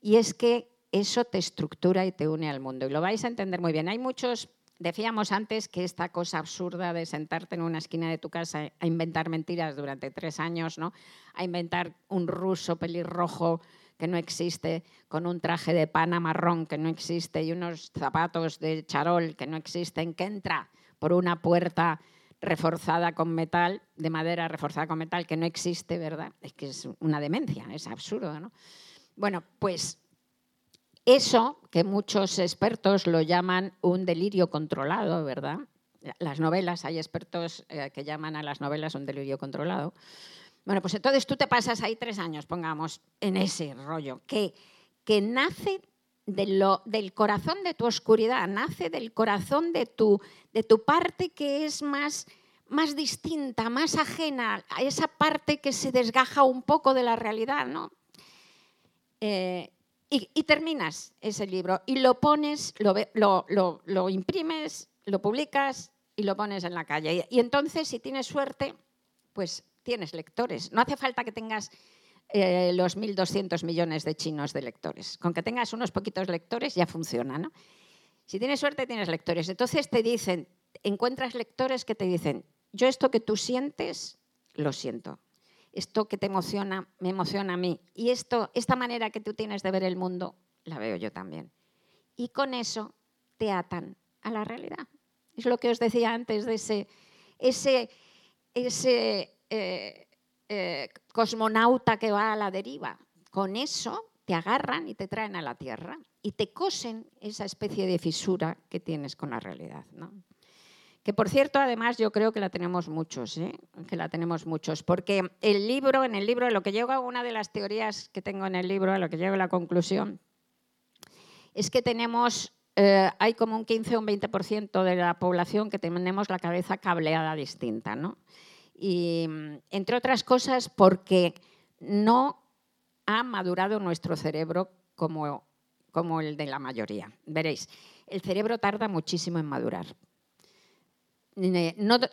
Y es que eso te estructura y te une al mundo. Y lo vais a entender muy bien. Hay muchos, decíamos antes que esta cosa absurda de sentarte en una esquina de tu casa a inventar mentiras durante tres años, ¿no? a inventar un ruso pelirrojo que no existe, con un traje de pana marrón que no existe y unos zapatos de charol que no existen, que entra por una puerta reforzada con metal, de madera reforzada con metal, que no existe, ¿verdad? Es que es una demencia, es absurdo, ¿no? Bueno, pues eso que muchos expertos lo llaman un delirio controlado, ¿verdad? Las novelas, hay expertos eh, que llaman a las novelas un delirio controlado. Bueno, pues entonces tú te pasas ahí tres años, pongamos, en ese rollo, que, que nace de lo, del corazón de tu oscuridad, nace del corazón de tu, de tu parte que es más, más distinta, más ajena, a esa parte que se desgaja un poco de la realidad, ¿no? Eh, y, terminas ese libro y lo pones, lo, lo, imprimes, lo publicas y lo pones en la calle. Y, entonces, si tienes suerte, pues tienes lectores. No hace falta que tengas eh, los 1.200 millones de chinos de lectores. Con que tengas unos poquitos lectores ya funciona. ¿no? Si tienes suerte, tienes lectores. Entonces te dicen, encuentras lectores que te dicen, yo esto que tú sientes, lo siento esto que te emociona, me emociona a mí. Y esto, esta manera que tú tienes de ver el mundo, la veo yo también. Y con eso te atan a la realidad. Es lo que os decía antes de ese, ese, ese eh, eh, cosmonauta que va a la deriva. Con eso te agarran y te traen a la Tierra y te cosen esa especie de fisura que tienes con la realidad. ¿no? que por cierto, además, yo creo que la tenemos muchos, ¿eh? que la tenemos muchos, porque el libro, en el libro, lo que llego a una de las teorías que tengo en el libro, a lo que llego a la conclusión, es que tenemos, eh, hay como un 15 o un 20% de la población que tenemos la cabeza cableada distinta, ¿no? Y entre otras cosas porque no ha madurado nuestro cerebro como, como el de la mayoría. Veréis, el cerebro tarda muchísimo en madurar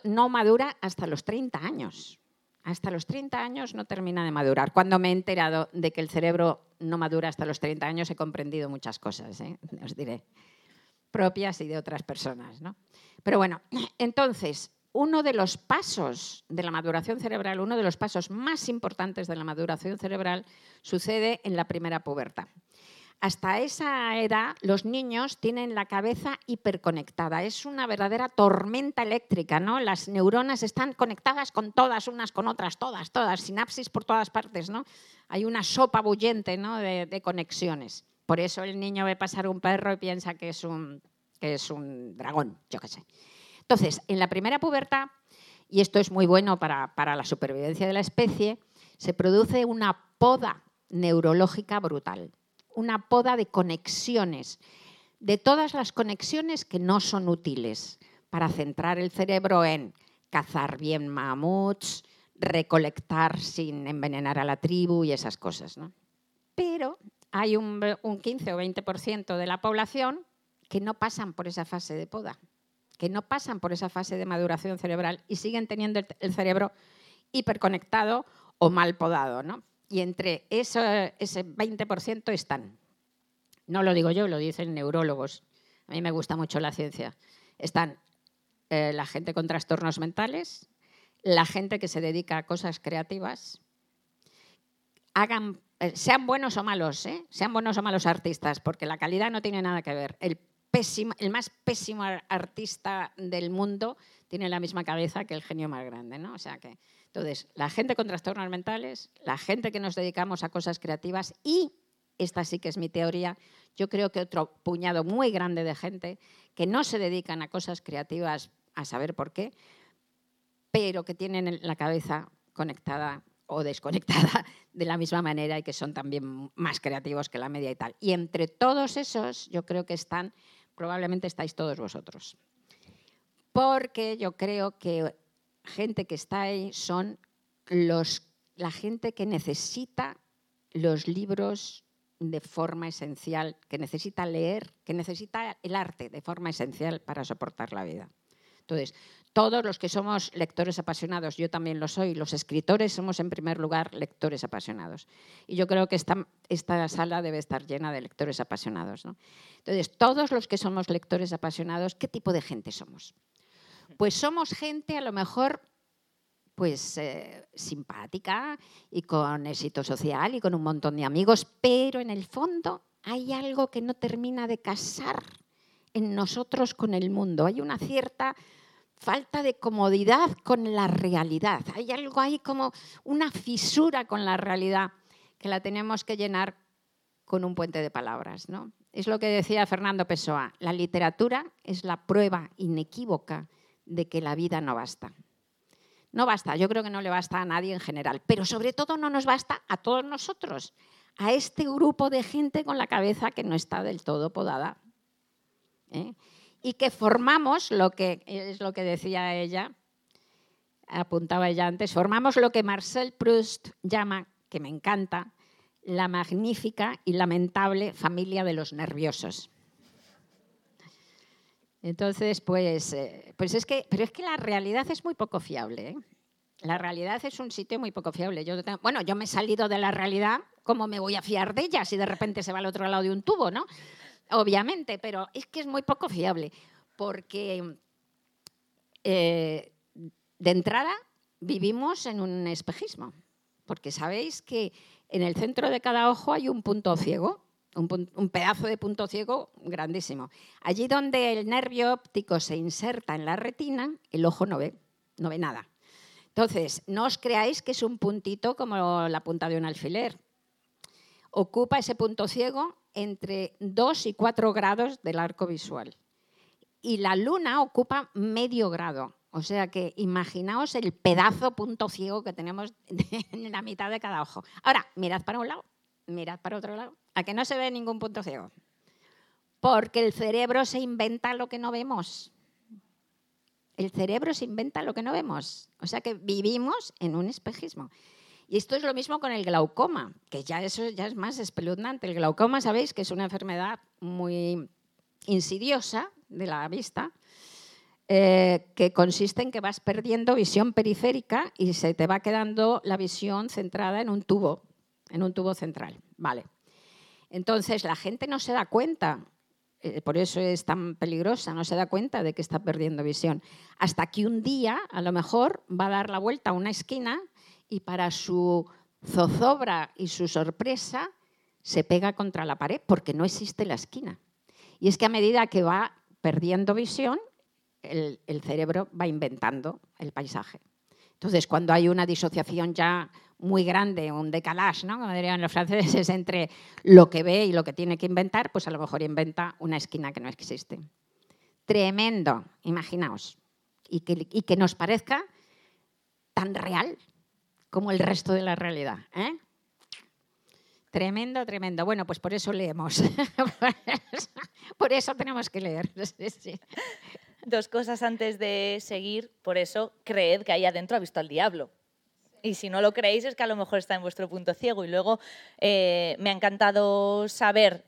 no, madura hasta los 30 años. Hasta los 30 años no termina de madurar. Cuando me he enterado de que el cerebro no madura hasta los 30 años, he comprendido muchas cosas, ¿eh? *laughs* os diré, propias y de otras personas. Pero bueno, entonces, uno de los pasos de la maduración cerebral, uno de los pasos más importantes de la maduración cerebral, sucede en la primera pubertad. Hasta esa edad los niños tienen la cabeza hiperconectada. Es una verdadera tormenta eléctrica, ¿no? Las neuronas están conectadas con todas, unas con otras, todas, todas, sinapsis por todas partes, ¿no? Hay una sopa bullente ¿no? de, conexiones. Por eso el niño ve pasar un perro y piensa que es un, que es un dragón, yo qué sé. Entonces, en la primera pubertad, y esto es muy bueno para, para la supervivencia de la especie, se produce una poda neurológica brutal una poda de conexiones, de todas las conexiones que no son útiles para centrar el cerebro en cazar bien mamuts, recolectar sin envenenar a la tribu y esas cosas. Pero hay un, 15 o 20% de la población que no pasan por esa fase de poda, que no pasan por esa fase de maduración cerebral y siguen teniendo el, cerebro hiperconectado o mal podado. ¿no? y entre ese 20% están. No lo digo yo, lo dicen neurólogos. A mí me gusta mucho la ciencia. Están eh, la gente con trastornos mentales, la gente que se dedica a cosas creativas, hagan, eh, sean buenos o malos, ¿eh? sean buenos o malos artistas, porque la calidad no tiene nada que ver. El más pésimo artista del mundo tiene la misma cabeza que el genio más grande, ¿no? O sea que entonces, la gente con trastornos mentales, la gente que nos dedicamos a cosas creativas y, esta sí que es mi teoría, yo creo que otro puñado muy grande de gente que no se dedican a cosas creativas a saber por qué, pero que tienen la cabeza conectada o desconectada de la misma manera y que son también más creativos que la media y tal. Y entre todos esos, yo creo que están, probablemente estáis todos vosotros. Porque yo creo que gente que está ahí son la gente que necesita los libros de forma esencial, que necesita leer, que necesita el arte de forma esencial para soportar la vida. Entonces, todos los que somos lectores apasionados, yo también lo soy, los escritores somos en primer lugar lectores apasionados. Y yo creo que esta, sala debe estar llena de lectores apasionados. Entonces, todos los que somos lectores apasionados, ¿qué tipo de gente somos? Pues somos gente a lo mejor pues eh, simpática y con éxito social y con un montón de amigos, pero en el fondo hay algo que no termina de casar en nosotros con el mundo. Hay una cierta falta de comodidad con la realidad. Hay algo ahí como una fisura con la realidad que la tenemos que llenar con un puente de palabras. ¿no? Es lo que decía Fernando Pessoa, la literatura es la prueba inequívoca de que la vida no basta. No basta, yo creo que no le basta a nadie en general, pero sobre todo no nos basta a todos nosotros, a este grupo de gente con la cabeza que no está del todo podada. ¿Eh? Y que formamos lo que es lo que decía ella, apuntaba ella antes, formamos lo que Marcel Proust llama, que me encanta, la magnífica y lamentable familia de los nerviosos. Entonces, pues, eh, pues es que, pero es que la realidad es muy poco fiable. ¿eh? La realidad es un sitio muy poco fiable. Yo bueno, yo me he salido de la realidad, ¿cómo me voy a fiar de ella si de repente se va al otro lado de un tubo, no? Obviamente, pero es que es muy poco fiable, porque eh, de entrada vivimos en un espejismo, porque sabéis que en el centro de cada ojo hay un punto ciego un, pedazo de punto ciego grandísimo. Allí donde el nervio óptico se inserta en la retina, el ojo no ve, no ve nada. Entonces, no os creáis que es un puntito como la punta de un alfiler. Ocupa ese punto ciego entre 2 y 4 grados del arco visual. Y la luna ocupa medio grado. O sea que imaginaos el pedazo punto ciego que tenemos *laughs* en la mitad de cada ojo. Ahora, mirad para un lado mirad para otro lado, a que no se ve ningún punto ciego. Porque el cerebro se inventa lo que no vemos. El cerebro se inventa lo que no vemos. O sea que vivimos en un espejismo. Y esto es lo mismo con el glaucoma, que ya eso ya es más espeluznante. El glaucoma, sabéis que es una enfermedad muy insidiosa de la vista, eh, que consiste en que vas perdiendo visión periférica y se te va quedando la visión centrada en un tubo en un tubo central. Vale. Entonces la gente no se da cuenta, eh, por eso es tan peligrosa, no se da cuenta de que está perdiendo visión. Hasta que un día, a lo mejor, va a dar la vuelta a una esquina y para su zozobra y su sorpresa se pega contra la pared porque no existe la esquina. Y es que a medida que va perdiendo visión, el, cerebro va inventando el paisaje. Entonces, cuando hay una disociación ya muy grande, un decalage, como dirían los franceses, entre lo que ve y lo que tiene que inventar, pues a lo mejor inventa una esquina que no existe. Tremendo, imaginaos. Y y que nos parezca tan real como el resto de la realidad. ¿eh? Tremendo, tremendo. Bueno, pues por eso leemos. *laughs* por eso tenemos que leer. *laughs* Dos cosas antes de seguir. Por eso, creed que ahí adentro ha visto al diablo. Y si no lo creéis es que a lo mejor está en vuestro punto ciego. Y luego eh, me ha encantado saber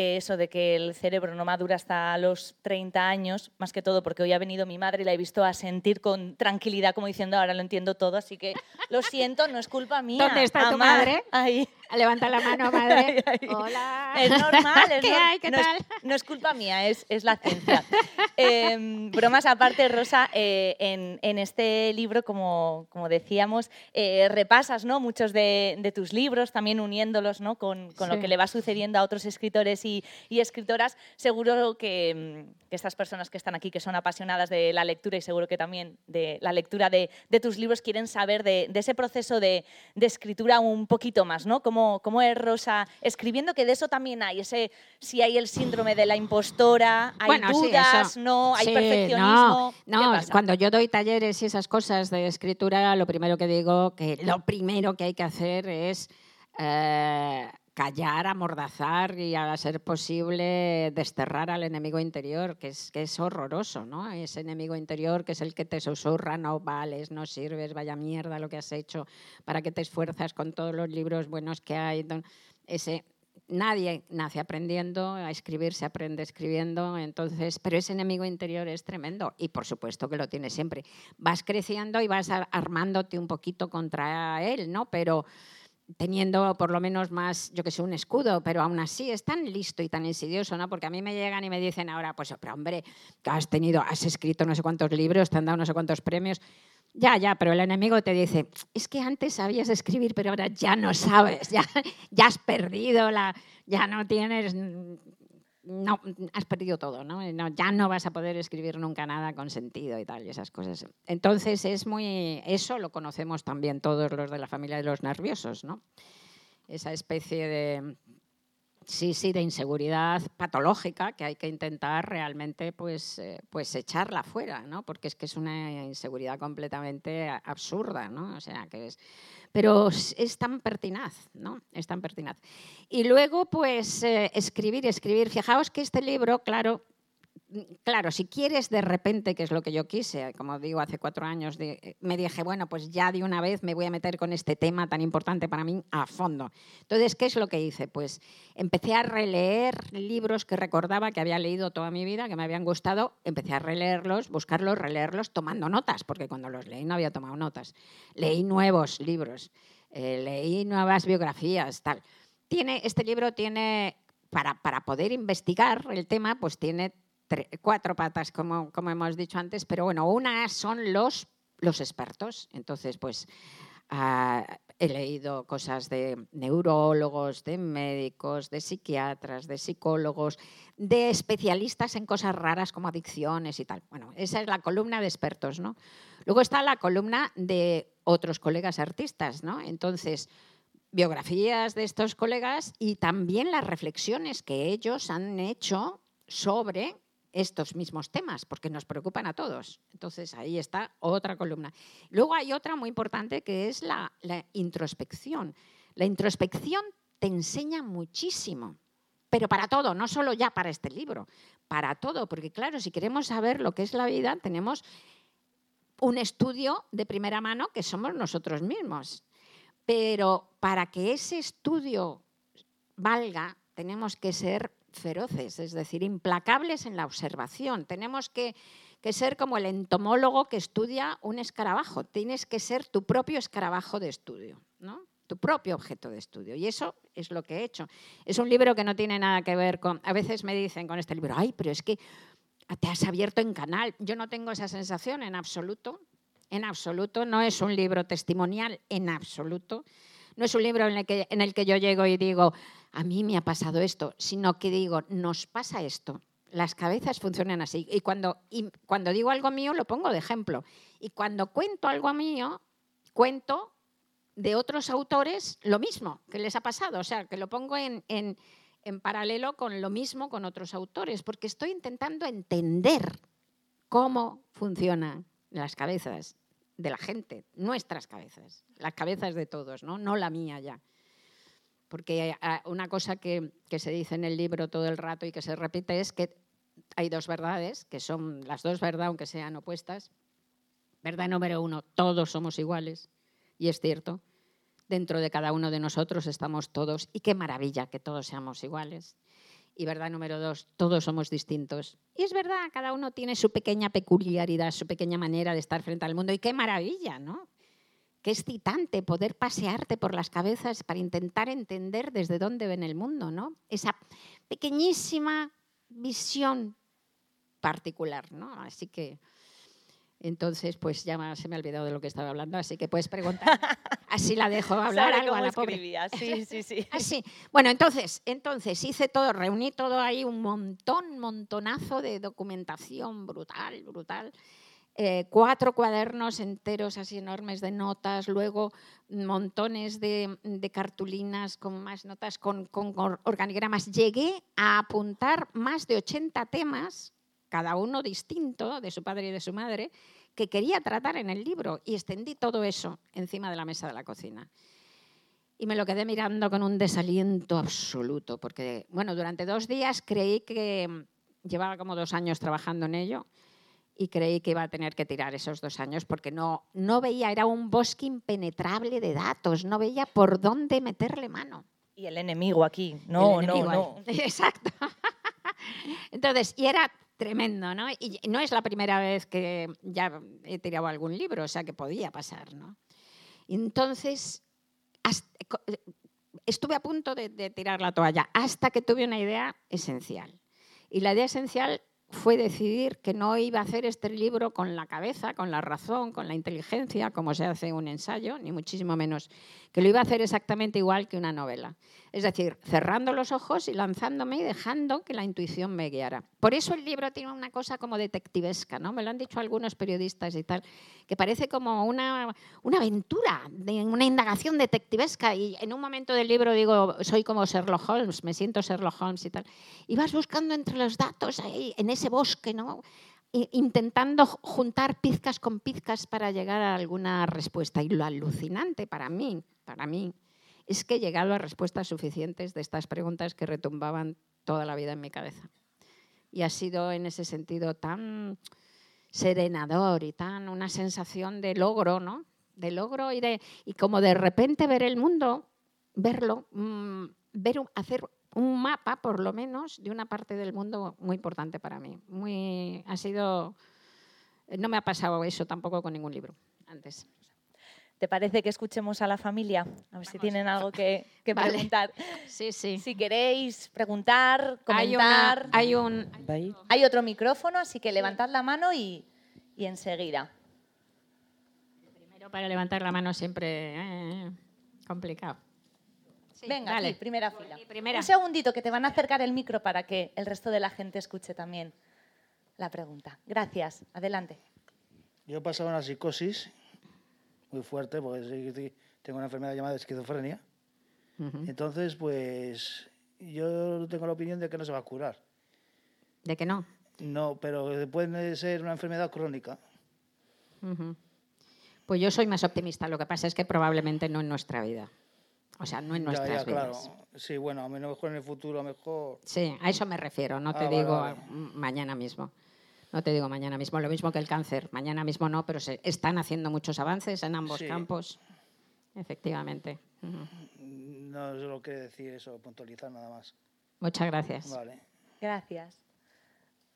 eso de que el cerebro no madura hasta los 30 años, más que todo porque hoy ha venido mi madre y la he visto a sentir con tranquilidad, como diciendo, ahora lo entiendo todo, así que lo siento, no es culpa mía. ¿Dónde está tu madre? Ahí. Levanta la mano, *laughs* madre. Hola. Es normal. *laughs* Es ¿Qué hay? ¿Qué no, tal? Es, no es culpa mía, es, es la ciencia. *laughs* Em, bromas aparte, Rosa, eh, en, en, este libro, como, como decíamos, eh, repasas ¿no? muchos de, de, tus libros, también uniéndolos ¿no? con, con sí. lo que le va sucediendo a otros escritores y, y escritoras. Seguro que, que, estas personas que están aquí, que son apasionadas de la lectura y seguro que también de la lectura de, de tus libros, quieren saber de, de ese proceso de, escritura un poquito más, ¿no? Cómo, es Rosa escribiendo, que de eso también hay, ese, si hay el síndrome de la impostora, hay dudas, no, hay perfeccionismo. No, no. cuando yo doy talleres y esas cosas de escritura, lo primero que digo, que lo primero que hay que hacer es... Eh, callar, amordazar y a ser posible desterrar al enemigo interior, que es, que es horroroso, ¿no? Ese enemigo interior que es el que te susurra, no vales, no sirves, vaya mierda lo que has hecho, para que te esfuerzas con todos los libros buenos que hay. Ese nadie nace aprendiendo, a escribir se aprende escribiendo, entonces, pero ese enemigo interior es tremendo y por supuesto que lo tienes siempre. Vas creciendo y vas armándote un poquito contra él, ¿no? Pero teniendo por lo menos más, yo que sé, un escudo, pero aún así es tan listo y tan insidioso, ¿no? Porque a mí me llegan y me dicen ahora, pues, pero hombre, has tenido, has escrito no sé cuántos libros, te han dado no sé cuántos premios. Ya, ya, pero el enemigo te dice, es que antes sabías escribir, pero ahora ya no sabes, ya, ya has perdido, la, ya no tienes, no, has perdido todo, ¿no? Ya no vas a poder escribir nunca nada con sentido y tal, y esas cosas. Entonces, es muy, eso lo conocemos también todos los de la familia de los nerviosos, ¿no? Esa especie de, Sí, sí, de inseguridad patológica que hay que intentar realmente pues, eh, pues echarla fuera, ¿no? Porque es que es una inseguridad completamente absurda, ¿no? O sea, que. Pero es tan pertinaz, ¿no? Es tan pertinaz. Y luego, pues, eh, escribir, escribir. Fijaos que este libro, claro, claro, si quieres de repente, que es lo que yo quise, como digo, hace cuatro años, me dije, bueno, pues ya de una vez me voy a meter con este tema tan importante para mí a fondo. Entonces, ¿qué es lo que hice? Pues empecé a releer libros que recordaba que había leído toda mi vida, que me habían gustado, empecé a releerlos, buscarlos, releerlos, tomando notas, porque cuando los leí no había tomado notas. Leí nuevos libros, eh, leí nuevas biografías, tal. Tiene, este libro tiene, para, para poder investigar el tema, pues tiene cuatro patas, como, hemos dicho antes, pero bueno, una son los, los expertos. Entonces, pues ah, he leído cosas de neurólogos, de médicos, de psiquiatras, de psicólogos, de especialistas en cosas raras como adicciones y tal. Bueno, esa es la columna de expertos, ¿no? Luego está la columna de otros colegas artistas, ¿no? Entonces, biografías de estos colegas y también las reflexiones que ellos han hecho sobre estos mismos temas, porque nos preocupan a todos. Entonces, ahí está otra columna. Luego hay otra muy importante que es la, introspección. La introspección te enseña muchísimo, pero para todo, no solo ya para este libro, para todo, porque claro, si queremos saber lo que es la vida, tenemos un estudio de primera mano que somos nosotros mismos. Pero para que ese estudio valga, tenemos que ser feroces, es decir, implacables en la observación. Tenemos que, ser como el entomólogo que estudia un escarabajo. Tienes que ser tu propio escarabajo de estudio, ¿no? tu propio objeto de estudio. Y eso es lo que he hecho. Es un libro que no tiene nada que ver con... A veces me dicen con este libro, ay, pero es que te has abierto en canal. Yo no tengo esa sensación en absoluto. En absoluto. No es un libro testimonial, en absoluto. No es un libro en el que, en el que yo llego y digo, a mí me ha pasado esto, sino que digo, nos pasa esto. Las cabezas funcionan así. Y cuando, cuando digo algo mío, lo pongo de ejemplo. Y cuando cuento algo mío, cuento de otros autores lo mismo que les ha pasado. O sea, que lo pongo en, en, en paralelo con lo mismo con otros autores, porque estoy intentando entender cómo funcionan las cabezas de la gente, nuestras cabezas, las cabezas de todos, no, no la mía ya. Porque ah, una cosa que, se dice en el libro todo el rato y que se repite es que hay dos verdades, que son las dos verdades, aunque sean opuestas. Verdad número uno, todos somos iguales, y es cierto. Dentro de cada uno de nosotros estamos todos, y qué maravilla que todos seamos iguales. Y verdad número dos, todos somos distintos. Y es verdad, cada uno tiene su pequeña peculiaridad, su pequeña manera de estar frente al mundo, y qué maravilla, ¿no? Qué excitante poder pasearte por las cabezas para intentar entender desde dónde ven el mundo, ¿no? Esa pequeñísima visión particular, ¿no? Así que entonces, pues ya se me ha olvidado de lo que estaba hablando, así que puedes preguntar. *laughs* Así la dejo hablar algo a la pobre. *laughs* Sí, sí, sí. Así. Bueno, entonces, entonces hice todo, reuní todo ahí, un montón, montonazo de documentación brutal, brutal. Eh, cuatro cuadernos enteros así enormes de notas, luego montones de, cartulinas con más notas, con, organigramas. Llegué a apuntar más de 80 temas, cada uno distinto, de su padre y de su madre, que quería tratar en el libro y extendí todo eso encima de la mesa de la cocina. Y me lo quedé mirando con un desaliento absoluto, porque, bueno, durante dos días creí que llevaba como dos años trabajando en ello y creí que iba a tener que tirar esos dos años porque no, no veía, era un bosque impenetrable de datos, no veía por dónde meterle mano. Y el enemigo aquí, no, no, no. *laughs* Exacto. *laughs* Entonces, y era tremendo, ¿no? Y no es la primera vez que ya he tirado algún libro, o sea que podía pasar, ¿no? Entonces, estuve a punto de, tirar la toalla hasta que tuve una idea esencial. Y la idea esencial fue decidir que no iba a hacer este libro con la cabeza, con la razón, con la inteligencia, como se hace un ensayo, ni muchísimo menos, que lo iba a hacer exactamente igual que una novela. Es decir, cerrando los ojos y lanzándome y dejando que la intuición me guiara. Por eso el libro tiene una cosa como detectivesca, ¿no? Me lo han dicho algunos periodistas y tal, que parece como una, una aventura, una indagación detectivesca. Y en un momento del libro digo, soy como Sherlock Holmes, me siento Sherlock Holmes y tal. Y vas buscando entre los datos ahí, en ese bosque, ¿no? intentando juntar pizcas con pizcas para llegar a alguna respuesta. Y lo alucinante para mí, para mí, es que he llegado a respuestas suficientes de estas preguntas que retumbaban toda la vida en mi cabeza. Y ha sido en ese sentido tan serenador y tan una sensación de logro, ¿no? De logro y de y como de repente ver el mundo, verlo, mm, ver hacer un mapa por lo menos de una parte del mundo muy importante para mí. Muy ha sido no me ha pasado eso tampoco con ningún libro antes. ¿Te parece que escuchemos a la familia? A ver si tienen algo que, *laughs* preguntar. Sí, sí. Si queréis preguntar, comentar. Hay, un... hay otro micrófono, así que levantad la mano y, enseguida. Primero para levantar la mano siempre eh, complicado. Venga, dale. primera fila. Un segundito que te van a acercar el micro para que el resto de la gente escuche también la pregunta. Gracias. Adelante. Yo he pasado una psicosis muy fuerte, porque tengo una enfermedad llamada esquizofrenia. Entonces, pues yo tengo la opinión de que no se va a curar. ¿De que no? No, pero puede ser una enfermedad crónica. Pues yo soy más optimista. Lo que pasa es que probablemente no en nuestra vida. O sea, no en nuestras vidas. Claro. Sí, bueno, a lo mejor en el futuro, mejor. Sí, a eso me refiero. No te ah, digo mañana mismo. No te digo mañana mismo, lo mismo que el cáncer. Mañana mismo no, pero se están haciendo muchos avances en ambos campos. Efectivamente. No solo quiero decir eso, puntualizar nada más. Muchas gracias. Vale. Gracias.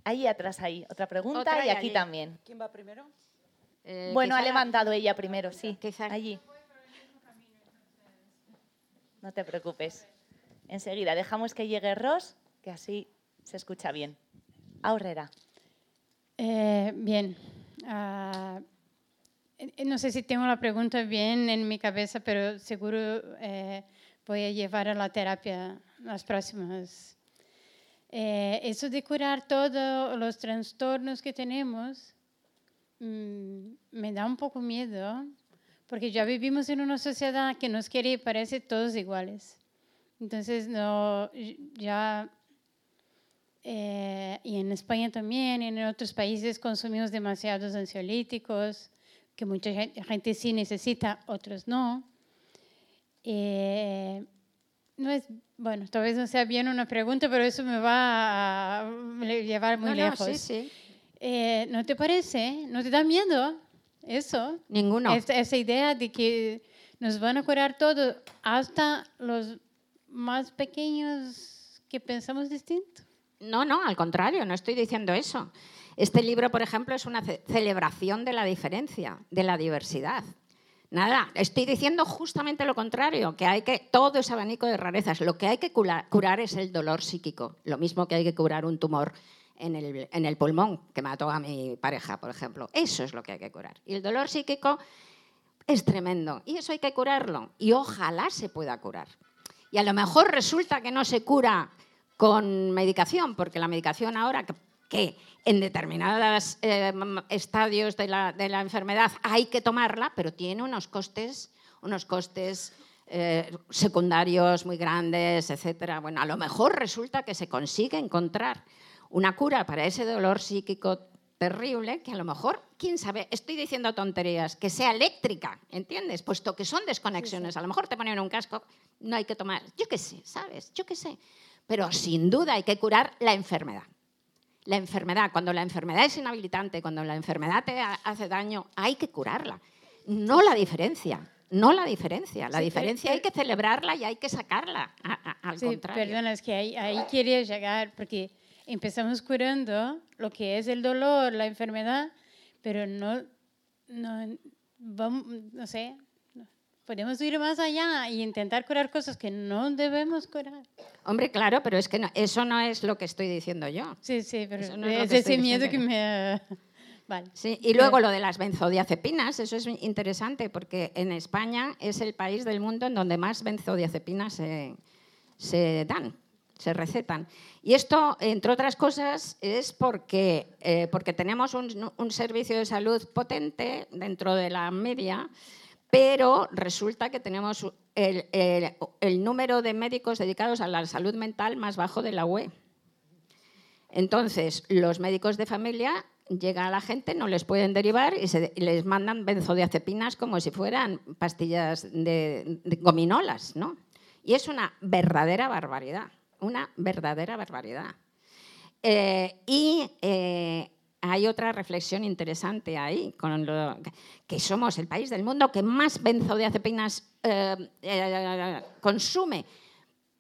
Ahí atrás, ahí, otra pregunta y aquí también. ¿Quién va primero? Eh, bueno, ha levantado ella primero, sí. Allí. No te preocupes. Enseguida, dejamos que llegue Ross, que así se escucha bien. Aurrera. Eh, bien. Uh, no sé si tengo la pregunta bien en mi cabeza, pero seguro eh, voy a llevar a la terapia las próximas. Eh, eso de curar todos los trastornos que tenemos mm, me da un poco miedo, porque ya vivimos en una sociedad que nos quiere y parece todos iguales. Entonces, no, ya eh, y en España también, y en otros países consumimos demasiados ansiolíticos, que mucha gente, sí necesita, otros no. Eh, no es, bueno, tal vez no sea bien una pregunta, pero eso me va a llevar muy lejos. sí, sí. Eh, ¿No te parece? ¿No te da miedo eso? Ninguno. Esa, esa idea de que nos van a curar todo, hasta los más pequeños que pensamos distinto. No, no, al contrario, no estoy diciendo eso. Este libro, por ejemplo, es una celebración de la diferencia, de la diversidad. Nada, estoy diciendo justamente lo contrario, que hay que, todo ese abanico de rarezas, lo que hay que curar, es el dolor psíquico, lo mismo que hay que curar un tumor en el, en el pulmón que mató a mi pareja, por ejemplo. Eso es lo que hay que curar. Y el dolor psíquico es tremendo y eso hay que curarlo y ojalá se pueda curar. Y a lo mejor resulta que no se cura con medicación, porque la medicación ahora que, en determinados eh, estadios de la, de la, enfermedad hay que tomarla, pero tiene unos costes, unos costes eh, secundarios muy grandes, etcétera. Bueno, a lo mejor resulta que se consigue encontrar una cura para ese dolor psíquico terrible que a lo mejor, quién sabe, estoy diciendo tonterías, que sea eléctrica, ¿entiendes? Puesto que son desconexiones, a lo mejor te ponen un casco, no hay que tomar, yo qué sé, ¿sabes? Yo qué sé. Pero sin duda hay que curar la enfermedad. La enfermedad, cuando la enfermedad es inhabilitante, cuando la enfermedad te hace daño, hay que curarla. No la diferencia, no la diferencia. La Sí, diferencia pero- hay que celebrarla y hay que sacarla, a- a- al Sí, contrario. perdona, es que ahí, ahí quería llegar, porque empezamos curando lo que es el dolor, la enfermedad, pero no, no, vamos, no sé, podemos ir más allá y intentar curar cosas que no debemos curar. Hombre, claro, pero es que no- eso no es lo que estoy diciendo yo. Sí, sí, pero no es es ese miedo que diciendo. me... *laughs* Vale. Sí, y luego lo de las benzodiazepinas, eso es interesante porque en España es el país del mundo en donde más benzodiazepinas se, se dan, se recetan. Y esto, entre otras cosas, es porque, eh, porque tenemos un, un servicio de salud potente dentro de la media, pero resulta que tenemos el, el- el número de médicos dedicados a la salud mental más bajo de la UE. Entonces, los médicos de familia llega a la gente, no les pueden derivar y, se- y les mandan benzodiazepinas como si fueran pastillas de, de gominolas, ¿no? Y es una verdadera barbaridad, una verdadera barbaridad. Eh, y eh, hay otra reflexión interesante ahí, con que somos el país del mundo que más benzodiazepinas eh, eh, consume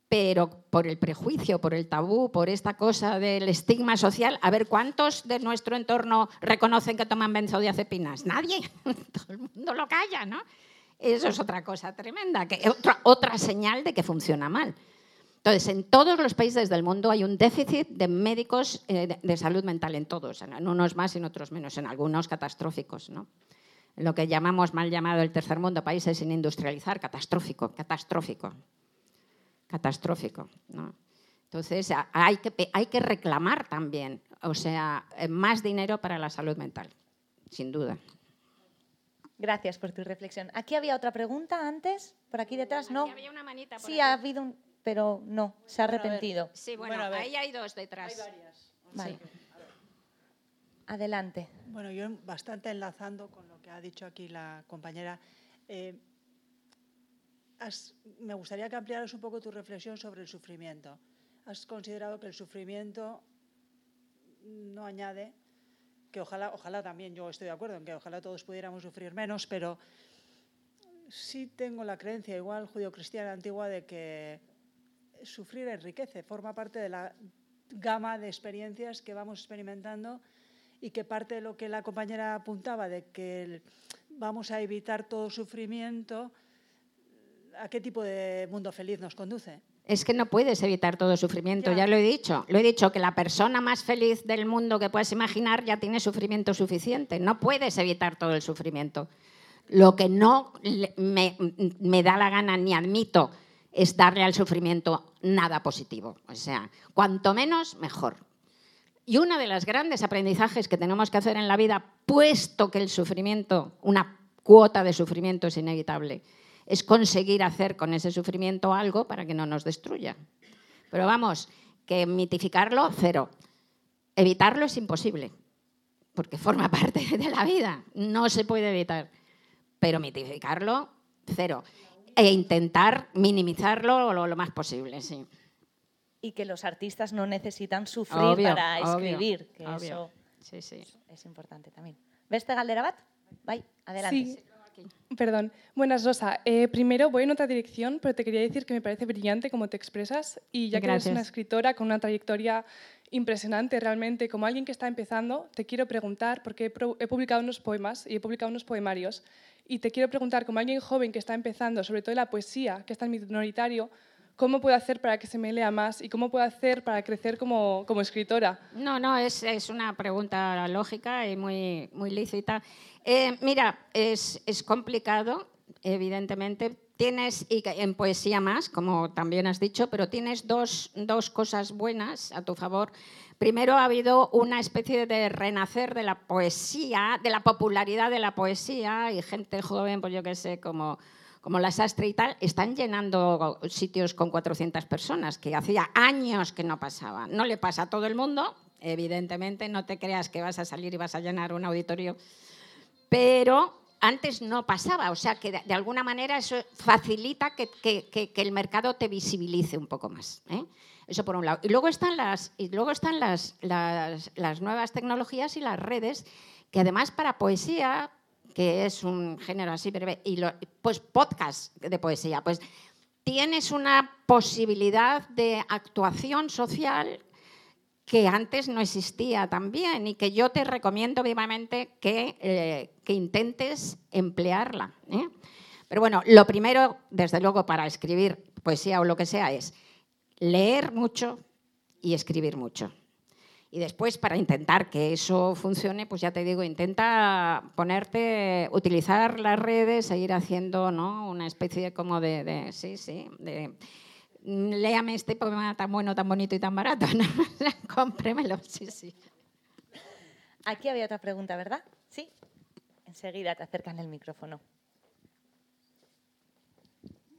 pero por el prejuicio, por el tabú, por esta cosa del estigma social, a ver, ¿cuántos de nuestro entorno reconocen que toman benzodiazepinas? Nadie, *laughs* todo el mundo lo calla, ¿no? Eso es otra cosa tremenda, que otra, otra señal de que funciona mal. Entonces, en todos los países del mundo hay un déficit de médicos eh, de, salud mental, en todos, en unos más y en otros menos, en algunos catastróficos, ¿no? Lo que llamamos mal llamado el tercer mundo, países sin industrializar, catastrófico, catastrófico catastrófico. ¿no? Entonces, que, hay que reclamar también, o sea, eh, más dinero para la salud mental, sin duda. Gracias por tu reflexión. Aquí había otra pregunta antes, por aquí detrás, ¿no? Había una manita por Sí, aquí. ha habido un, pero no, se ha arrepentido. Sí, bueno, ahí hay dos detrás. Vale. Adelante. Bueno, yo bastante enlazando con lo que ha dicho aquí la compañera, eh, has- me gustaría que ampliaras un poco tu reflexión sobre el sufrimiento. ¿Has considerado que el sufrimiento no añade, que ojalá, ojalá también yo estoy de acuerdo en que ojalá todos pudiéramos sufrir menos, pero sí tengo la creencia igual judio-cristiana antigua de que sufrir enriquece, forma parte de la gama de experiencias que vamos experimentando y que parte de lo que la compañera apuntaba, de que el- vamos a evitar todo sufrimiento, ¿a qué tipo de mundo feliz nos conduce? Es que no puedes evitar todo sufrimiento, Ya. ya lo he dicho. Lo he dicho, que la persona más feliz del mundo que puedes imaginar ya tiene sufrimiento suficiente. No puedes evitar todo el sufrimiento. Lo que no me da la gana ni admito es darle al sufrimiento nada positivo. O sea, cuanto menos, mejor. Y uno de los grandes aprendizajes que tenemos que hacer en la vida, puesto que el sufrimiento, una cuota de sufrimiento es inevitable, es conseguir hacer con ese sufrimiento algo para que no nos destruya. Pero vamos, que mitificarlo, cero. Evitarlo es imposible, porque forma *laughs* parte de la vida, no se puede evitar. Pero mitificarlo, cero. E intentar minimizarlo lo, lo más posible, sí. Y que los artistas no necesitan sufrir Obvio, para obvio, escribir, que obvio. eso Sí, sí. es importante también. ¿Beste galdera bat? Bai, adelante. Sí. Perdón. Buenas, Rosa. Eh, primero voy en otra dirección, pero te quería decir que me parece brillante cómo te expresas y ya que eres una escritora con una trayectoria impresionante realmente, como alguien que está empezando, te quiero preguntar, porque he publicado unos poemas y he publicado unos poemarios, y te quiero preguntar, como alguien joven que está empezando, sobre todo la poesía, que está en minoritario, ¿cómo puedo hacer para que se me lea más y cómo puedo hacer para crecer como, como escritora? No, no, es, es una pregunta lógica y muy, muy lícita. Eh, mira, es, es complicado, evidentemente. Tienes, y en poesía más, como también has dicho, pero tienes dos, dos cosas buenas a tu favor. Primero, ha habido una especie de renacer de la poesía, de la popularidad de la poesía, y gente joven, pues yo qué sé, como, como la Sastre y tal, están llenando sitios con 400 personas, que hacía años que no pasaba. No le pasa a todo el mundo, evidentemente, no te creas que vas a salir y vas a llenar un auditorio, pero antes no pasaba, o sea que de, alguna manera eso facilita que, el mercado te visibilice un poco más. ¿eh? Eso por un lado. Y luego están, las, y luego están las- las nuevas tecnologías y las redes, que además para poesía que es un género así breve, y pues podcast de poesía, pues tienes una posibilidad de actuación social que antes no existía también y que yo te recomiendo vivamente que, eh, que intentes emplearla. ¿eh? Pero bueno, lo primero, desde luego, para escribir poesía o lo que sea, es leer mucho y escribir mucho. Y después, para intentar que eso funcione, pues ya te digo, intenta ponerte, utilizar las redes e ir haciendo ¿no? una especie como de, de sí, sí, de léame este poema tan bueno, tan bonito y tan barato. *laughs* ¿no? Cómpremelo, sí, sí. Aquí había otra pregunta, ¿verdad? Sí. Enseguida te acercan el micrófono.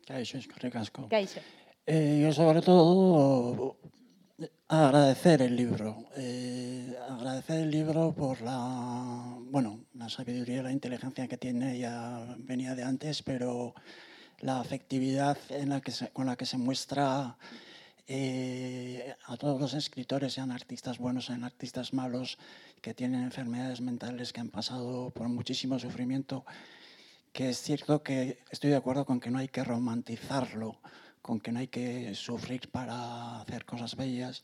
Caixo, es Caixo. Eh, yo sobre todo Agradecer el libro. Eh, agradecer el libro por la, bueno, la sabiduría y la inteligencia que tiene, ya venía de antes, pero la afectividad con la que se muestra eh, a todos los escritores, sean artistas buenos, sean artistas malos, que tienen enfermedades mentales, que han pasado por muchísimo sufrimiento, que es cierto que estoy de acuerdo con que no hay que romantizarlo con que no hay que sufrir para hacer cosas bellas,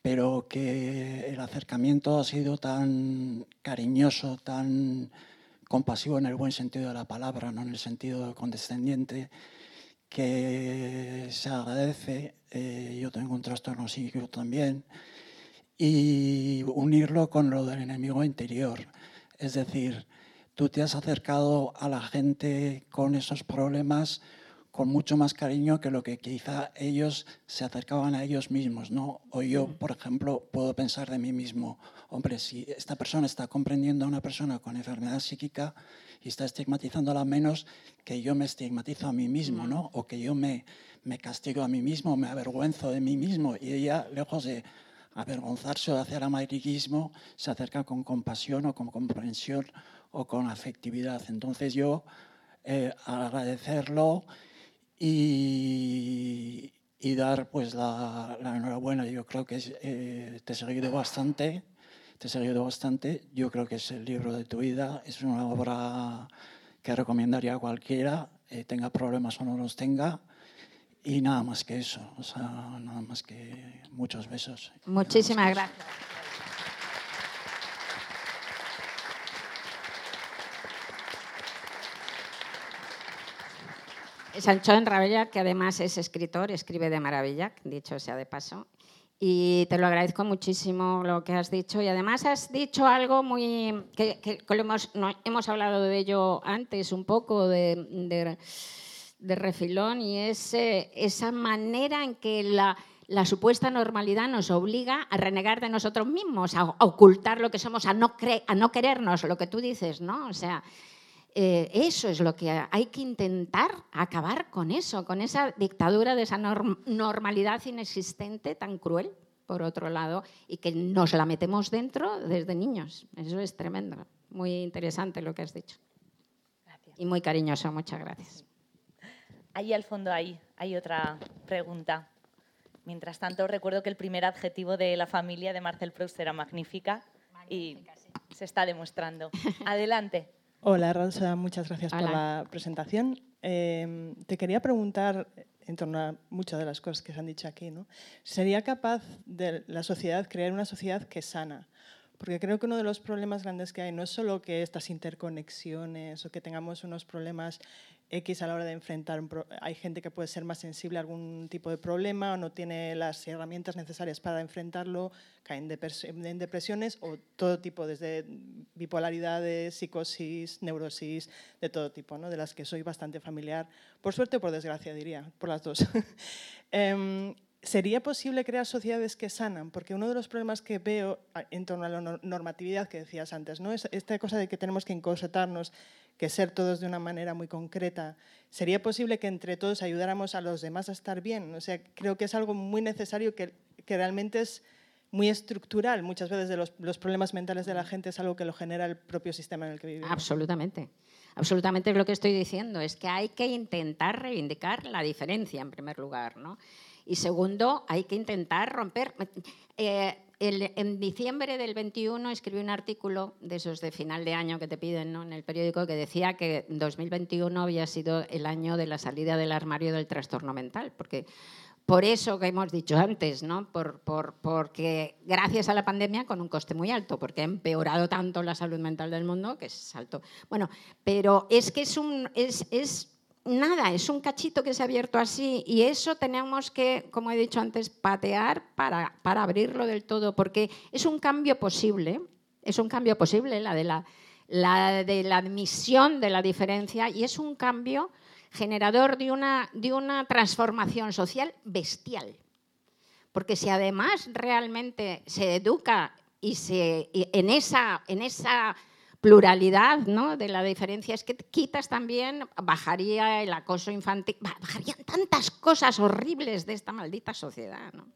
pero que el acercamiento ha sido tan cariñoso, tan compasivo en el buen sentido de la palabra, no en el sentido condescendiente, que se agradece. Eh, yo tengo un trastorno psíquico también. Y unirlo con lo del enemigo interior. Es decir, tú te has acercado a la gente con esos problemas con mucho más cariño que lo que quizá ellos se acercaban a ellos mismos, ¿no? O yo, por ejemplo, puedo pensar de mí mismo, hombre, si esta persona está comprendiendo a una persona con enfermedad psíquica y está estigmatizándola menos que yo me estigmatizo a mí mismo, ¿no? O que yo me, me castigo a mí mismo, me avergüenzo de mí mismo y ella, lejos de avergonzarse o de hacer amariguismo, se acerca con compasión o con comprensión o con afectividad. Entonces yo eh, agradecerlo y, y dar pues la, la, enhorabuena. Yo creo que eh, te he seguido bastante, te he seguido bastante. Yo creo que es el libro de tu vida, es una obra que recomendaría a cualquiera, eh, tenga problemas o no los tenga. Y nada más que eso, o sea, nada más que muchos besos. Muchísimas gracias. Sancho en Rabella, que además es escritor, escribe de maravilla, dicho sea de paso. Y te lo agradezco muchísimo lo que has dicho. Y además has dicho algo muy. que, hemos, hemos, hablado de ello antes un poco, de, de, refilón, y es esa manera en que la, la, supuesta normalidad nos obliga a renegar de nosotros mismos, a, ocultar lo que somos, a no, a no querernos, lo que tú dices, ¿no? O sea eh, eso es lo que hay que intentar acabar con eso, con esa dictadura de esa normalidad inexistente tan cruel, por otro lado, y que nos la metemos dentro desde niños. Eso es tremendo. Muy interesante lo que has dicho. Y muy cariñoso, muchas gracias. Ahí al fondo hay, hay otra pregunta. Mientras tanto, recuerdo que el primer adjetivo de la familia de Marcel Proust era magnífica, y se está demostrando. *laughs* Adelante. Hola Rosa, muchas gracias por la presentación. Em, te quería preguntar, en torno a muchas de las cosas que se han dicho aquí, ¿no? ¿sería capaz de la sociedad crear una sociedad que sana? Porque creo que uno de los problemas grandes que hay no es solo que estas interconexiones o que tengamos unos problemas X a la hora de enfrentar. Hay gente que puede ser más sensible a algún tipo de problema o no tiene las herramientas necesarias para enfrentarlo, caen en depresiones o todo tipo, desde bipolaridades, psicosis, neurosis, de todo tipo, ¿no? de las que soy bastante familiar, por suerte o por desgracia diría, por las dos. *laughs* Em, ¿Sería posible crear sociedades que sanan? Porque uno de los problemas que veo en torno a la normatividad que decías antes, ¿no? es esta cosa de que tenemos que encorsetarnos que ser todos de una manera muy concreta. ¿Sería posible que entre todos ayudáramos a los demás a estar bien? O sea, creo que es algo muy necesario que, que realmente es muy estructural. Muchas veces de los, los, problemas mentales de la gente es algo que lo genera el propio sistema en el que vivimos. Absolutamente. Absolutamente es lo que estoy diciendo. Es que hay que intentar reivindicar la diferencia, en primer lugar. ¿no? Y segundo, hay que intentar romper... Eh, en diciembre del 21 escribí un artículo de esos de final de año que te piden en el periódico que decía que 2021 había sido el año de la salida del armario del trastorno mental, porque por eso que hemos dicho antes, ¿no? Por, porque gracias a la pandemia con un coste muy alto, porque ha empeorado tanto la salud mental del mundo que es alto. Bueno, pero es que es un es, es nada, es un cachito que se ha abierto así y eso tenemos que, como he dicho antes, patear para, para abrirlo del todo, porque es un cambio posible, es un cambio posible la de la, la de la admisión de la diferencia y es un cambio generador de una, de una transformación social bestial. Porque si además realmente se educa y se, en, esa, en esa pluralidad ¿no? de la diferencia es que quitas también, bajaría el acoso infantil, bajarían tantas cosas horribles de esta maldita sociedad. ¿no?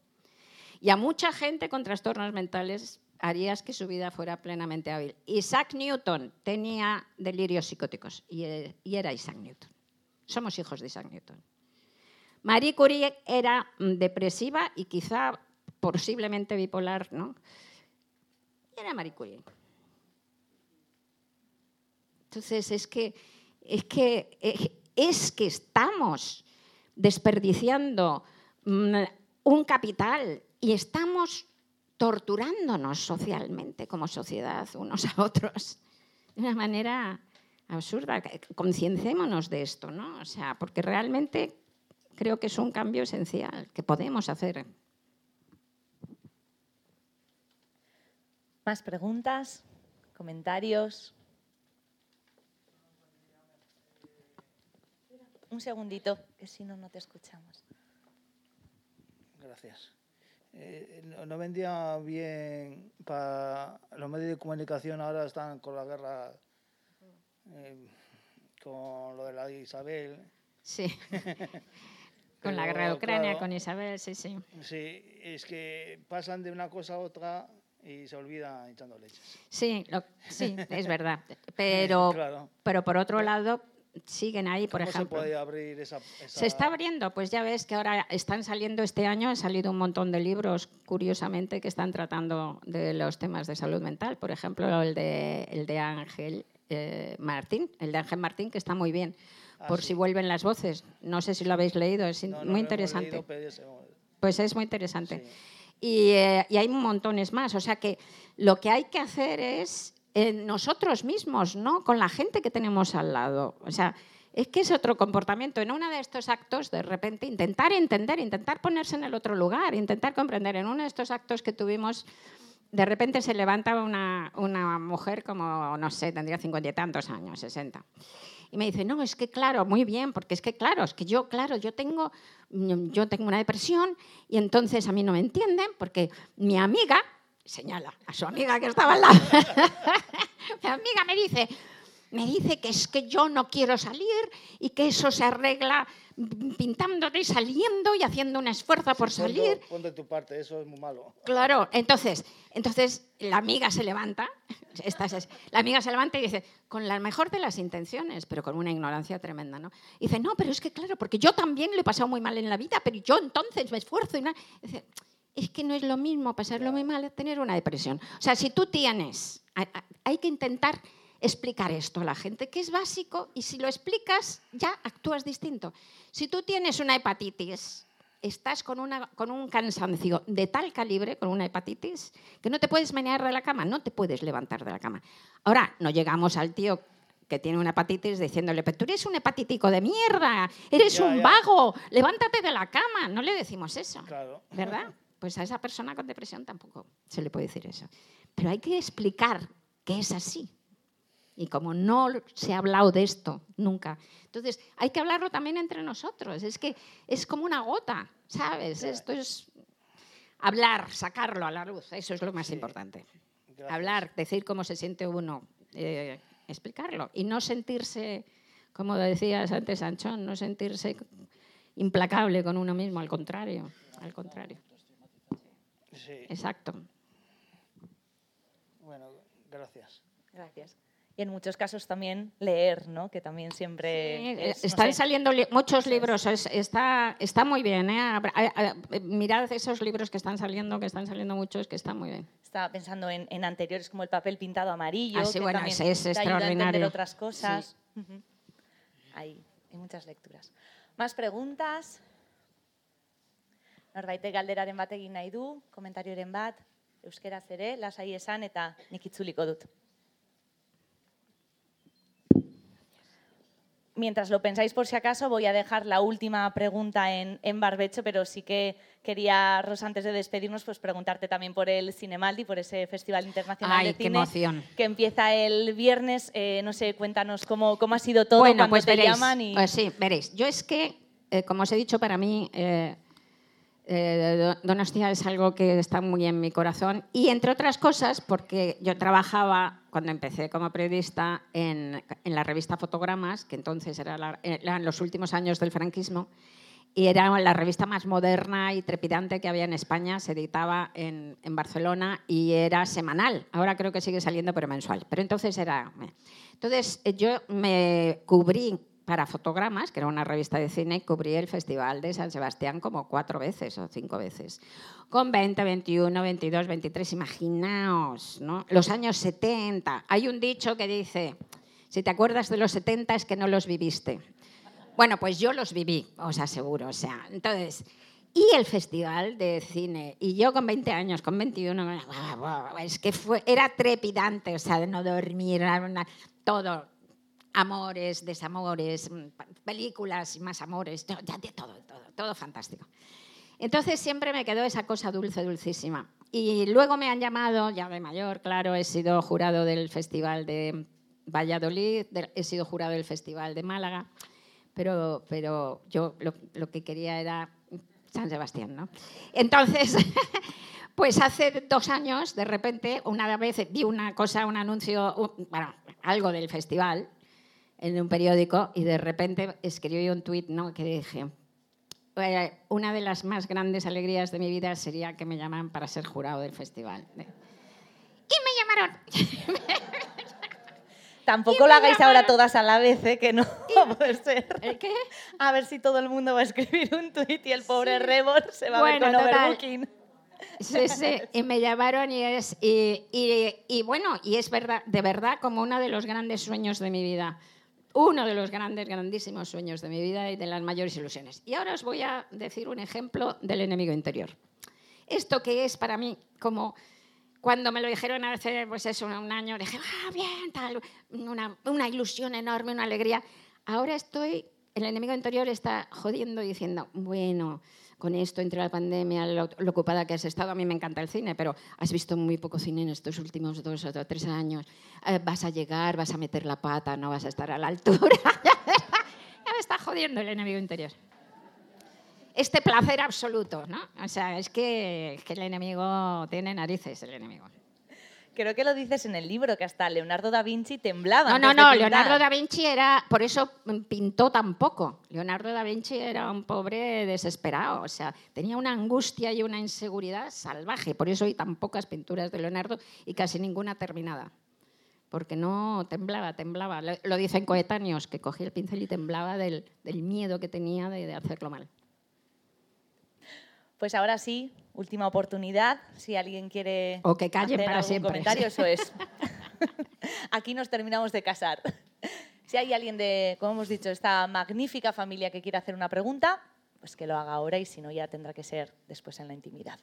Y a mucha gente con trastornos mentales harías que su vida fuera plenamente hábil. Isaac Newton tenía delirios psicóticos y, era Isaac Newton. Somos hijos de Isaac Newton. Marie Curie era mm, depresiva y quizá posiblemente bipolar, ¿no? Era Marie Curie. Entonces, es que, es que, es que estamos desperdiciando mm, un capital y estamos torturándonos socialmente como sociedad unos a otros de una manera absurda. Conciencémonos de esto, ¿no? O sea, porque realmente creo que es un cambio esencial que podemos hacer. ¿Más preguntas? ¿Comentarios? Un segundito, que si no, no te escuchamos. Gracias. Eh, no, vendía bien para los medios de comunicación ahora están con la guerra eh, con lo de la Isabel. Sí. *laughs* Con la guerra de Ucrania con Isabel sí sí. Sí es que pasan de una cosa a otra y se olvida echando leches. Sí sí es verdad. *laughs* Pero pero por otro lado siguen ahí, por ejemplo. se puede abrir esa, Se está abriendo, pues ya ves que ahora están saliendo este año, han salido un montón de libros, curiosamente, que están tratando de los temas de salud mental. Por ejemplo, el de, el de Ángel eh, Martín, el de Ángel Martín, que está muy bien, ah, por si vuelven las voces. No sé si lo habéis leído, es muy interesante. pues es muy interesante. Y, eh, y hay montones más. O sea que lo que hay que hacer es en nosotros mismos, ¿no? Con la gente que tenemos al lado. O sea, es que es otro comportamiento. En uno de estos actos, de repente, intentar entender, intentar ponerse en el otro lugar, intentar comprender. En uno de estos actos que tuvimos, de repente se levanta una, una mujer como, no sé, tendría cincuenta y tantos años, sesenta. Y me dice, no, es que claro, muy bien, porque es que claro, es que yo, claro, yo tengo, yo tengo una depresión y entonces a mí no me entienden porque mi amiga, señala a su amiga que estaba al lado. *laughs* Mi amiga me dice, me dice que es que yo no quiero salir y que eso se arregla pintándote y saliendo y haciendo un esfuerzo por salir. Ponte tu parte, eso es muy malo. Claro, entonces, entonces la amiga se levanta, la amiga se levanta y dice, con la mejor de las intenciones, pero con una ignorancia tremenda, ¿no? Y dice, no, pero es que claro, porque yo también lo he pasado muy mal en la vida, pero yo entonces me esfuerzo y Dice, es que no es lo mismo pasarlo muy mal tener una depresión. O sea, si tú tienes, hay que intentar explicar esto a la gente, que es básico, y si lo explicas, ya actúas distinto. Si tú tienes una hepatitis, estás con, una, con un cansancio de tal calibre, con una hepatitis, que no te puedes menear de la cama, no te puedes levantar de la cama. Ahora, no llegamos al tío que tiene una hepatitis diciéndole, pero tú eres un hepatitico de mierda, eres un vago, levántate de la cama. No le decimos eso, ¿verdad? *laughs* Pues a esa persona con depresión tampoco se le puede decir eso. Pero hay que explicar que es así. Y como no se ha hablado de esto nunca, entonces hay que hablarlo también entre nosotros. Es que es como una gota, ¿sabes? Esto es hablar, sacarlo a la luz, eso es lo más importante. Hablar, decir cómo se siente uno, eh, explicarlo. Y no sentirse, como decías antes, Anchón, no sentirse implacable con uno mismo, al contrario, al contrario. Exacto. Bueno, gracias. Gracias. y en muchos casos también leer, ¿no? que también siempre... están saliendo muchos libros, está, está muy bien. ¿eh? Mirad esos libros que están saliendo, que están saliendo muchos, que están muy bien. Estaba pensando en, anteriores como el papel pintado amarillo, ah, que bueno, también es extraordinario. otras cosas. hay, muchas lecturas. ¿Más preguntas? Norbaitek galderaren bat egin nahi du, komentarioren bat, euskeraz ere, lasai esan eta nik itzuliko dut. mientras lo pensáis por si acaso, voy a dejar la última pregunta en, barbecho, pero sí que quería, Rosa, antes de despedirnos, pues preguntarte también por el Cinemaldi, por ese Festival Internacional de Cine. Que empieza el viernes. Eh, no sé, cuéntanos cómo, cómo ha sido todo bueno, cuando pues te llaman. Y... Pues sí, veréis. Yo es que, eh, como os he dicho, para mí... Eh, eh, Donostia es algo que está muy en mi corazón y entre otras cosas porque yo trabajaba cuando empecé como periodista en, la revista Fotogramas, que entonces era eran los últimos años del franquismo, y era la revista más moderna y trepidante que había en España, se editaba en, en, Barcelona y era semanal. Ahora creo que sigue saliendo, pero mensual. Pero entonces era... Entonces eh, yo me cubrí para Fotogramas, que era una revista de cine, cubrí el Festival de San Sebastián como cuatro veces o cinco veces. Con 20, 21, 22, 23, imaginaos, ¿no? Los años 70. Hay un dicho que dice, si te acuerdas de los 70 es que no los viviste. Bueno, pues yo los viví, os aseguro. O sea, entonces, y el festival de cine. Y yo con 20 años, con 21, es que fue, era trepidante, o sea, de no dormir, todo amores, desamores, mm, películas y más amores, todo, todo, todo fantástico. Entonces siempre me quedó esa cosa dulce, dulcísima. Y luego me han llamado, ya de mayor, claro, he sido jurado del Festival de Valladolid, he sido jurado del Festival de Málaga, pero, pero yo lo, que quería era San Sebastián, ¿no? Entonces, *laughs* pues hace dos años, de repente, una vez vi una cosa, un anuncio, bueno, algo del festival, en un periódico y de repente escribí un tuit ¿no? que dije, una de las más grandes alegrías de mi vida sería que me llamaran para ser jurado del festival. Y me llamaron. *laughs* Tampoco lo hagáis ahora todas a la vez, ¿eh? que no *laughs* puede ser. ¿El qué? A ver si todo el mundo va a escribir un tuit y el pobre Rebor se va a ver con overbooking. Sí, sí, y me llamaron y es, y, y, y, bueno, y es verdad, de verdad como uno de los grandes sueños de mi vida uno de los grandes, grandísimos sueños de mi vida y de las mayores ilusiones. Y ahora os voy a decir un ejemplo del enemigo interior. Esto que es para mí como cuando me lo dijeron hace pues eso, un año, dije, ah, bien, tal, una, una ilusión enorme, una alegría. Ahora estoy, el enemigo interior está jodiendo diciendo, bueno, con esto, entre la pandemia, lo, ocupada que has estado. A mí me encanta el cine, pero has visto muy poco cine en estos últimos dos o tres años. Eh, vas a llegar, vas a meter la pata, no vas a estar a la altura. *laughs* ya me está jodiendo el enemigo interior. Este placer absoluto, ¿no? O sea, es que, es que el enemigo tiene narices, el enemigo creo que lo dices en el libro, que hasta Leonardo da Vinci temblaba. No, no, no, Leonardo da Vinci era, por eso pintó tan poco. Leonardo da Vinci era un pobre desesperado, o sea, tenía una angustia y una inseguridad salvaje, por eso hay tan pocas pinturas de Leonardo y casi ninguna terminada. Porque no temblaba, temblaba. Lo dicen coetáneos, que cogía el pincel y temblaba del, miedo que tenía de hacerlo mal. Pues ahora sí, última oportunidad, si alguien quiere o que calle hacer para algún siempre. comentario, eso es. *laughs* Aquí nos terminamos de casar. Si hay alguien de, como hemos dicho, esta magnífica familia que quiere hacer una pregunta, pues que lo haga ahora y si no ya tendrá que ser después en la intimidad.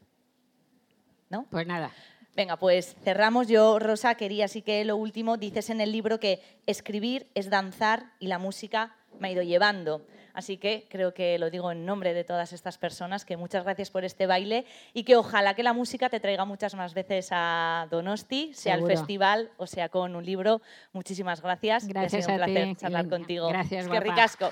¿No? Pues nada. Venga, pues cerramos. Yo, Rosa, quería así que lo último, dices en el libro que escribir es danzar y la música me ha ido llevando. Así que creo que lo digo en nombre de todas estas personas, que muchas gracias por este baile y que ojalá que la música te traiga muchas más veces a Donosti, sea al festival o sea con un libro. Muchísimas gracias. Gracias ha sido un placer charlar contigo. Gracias, es que ricasco.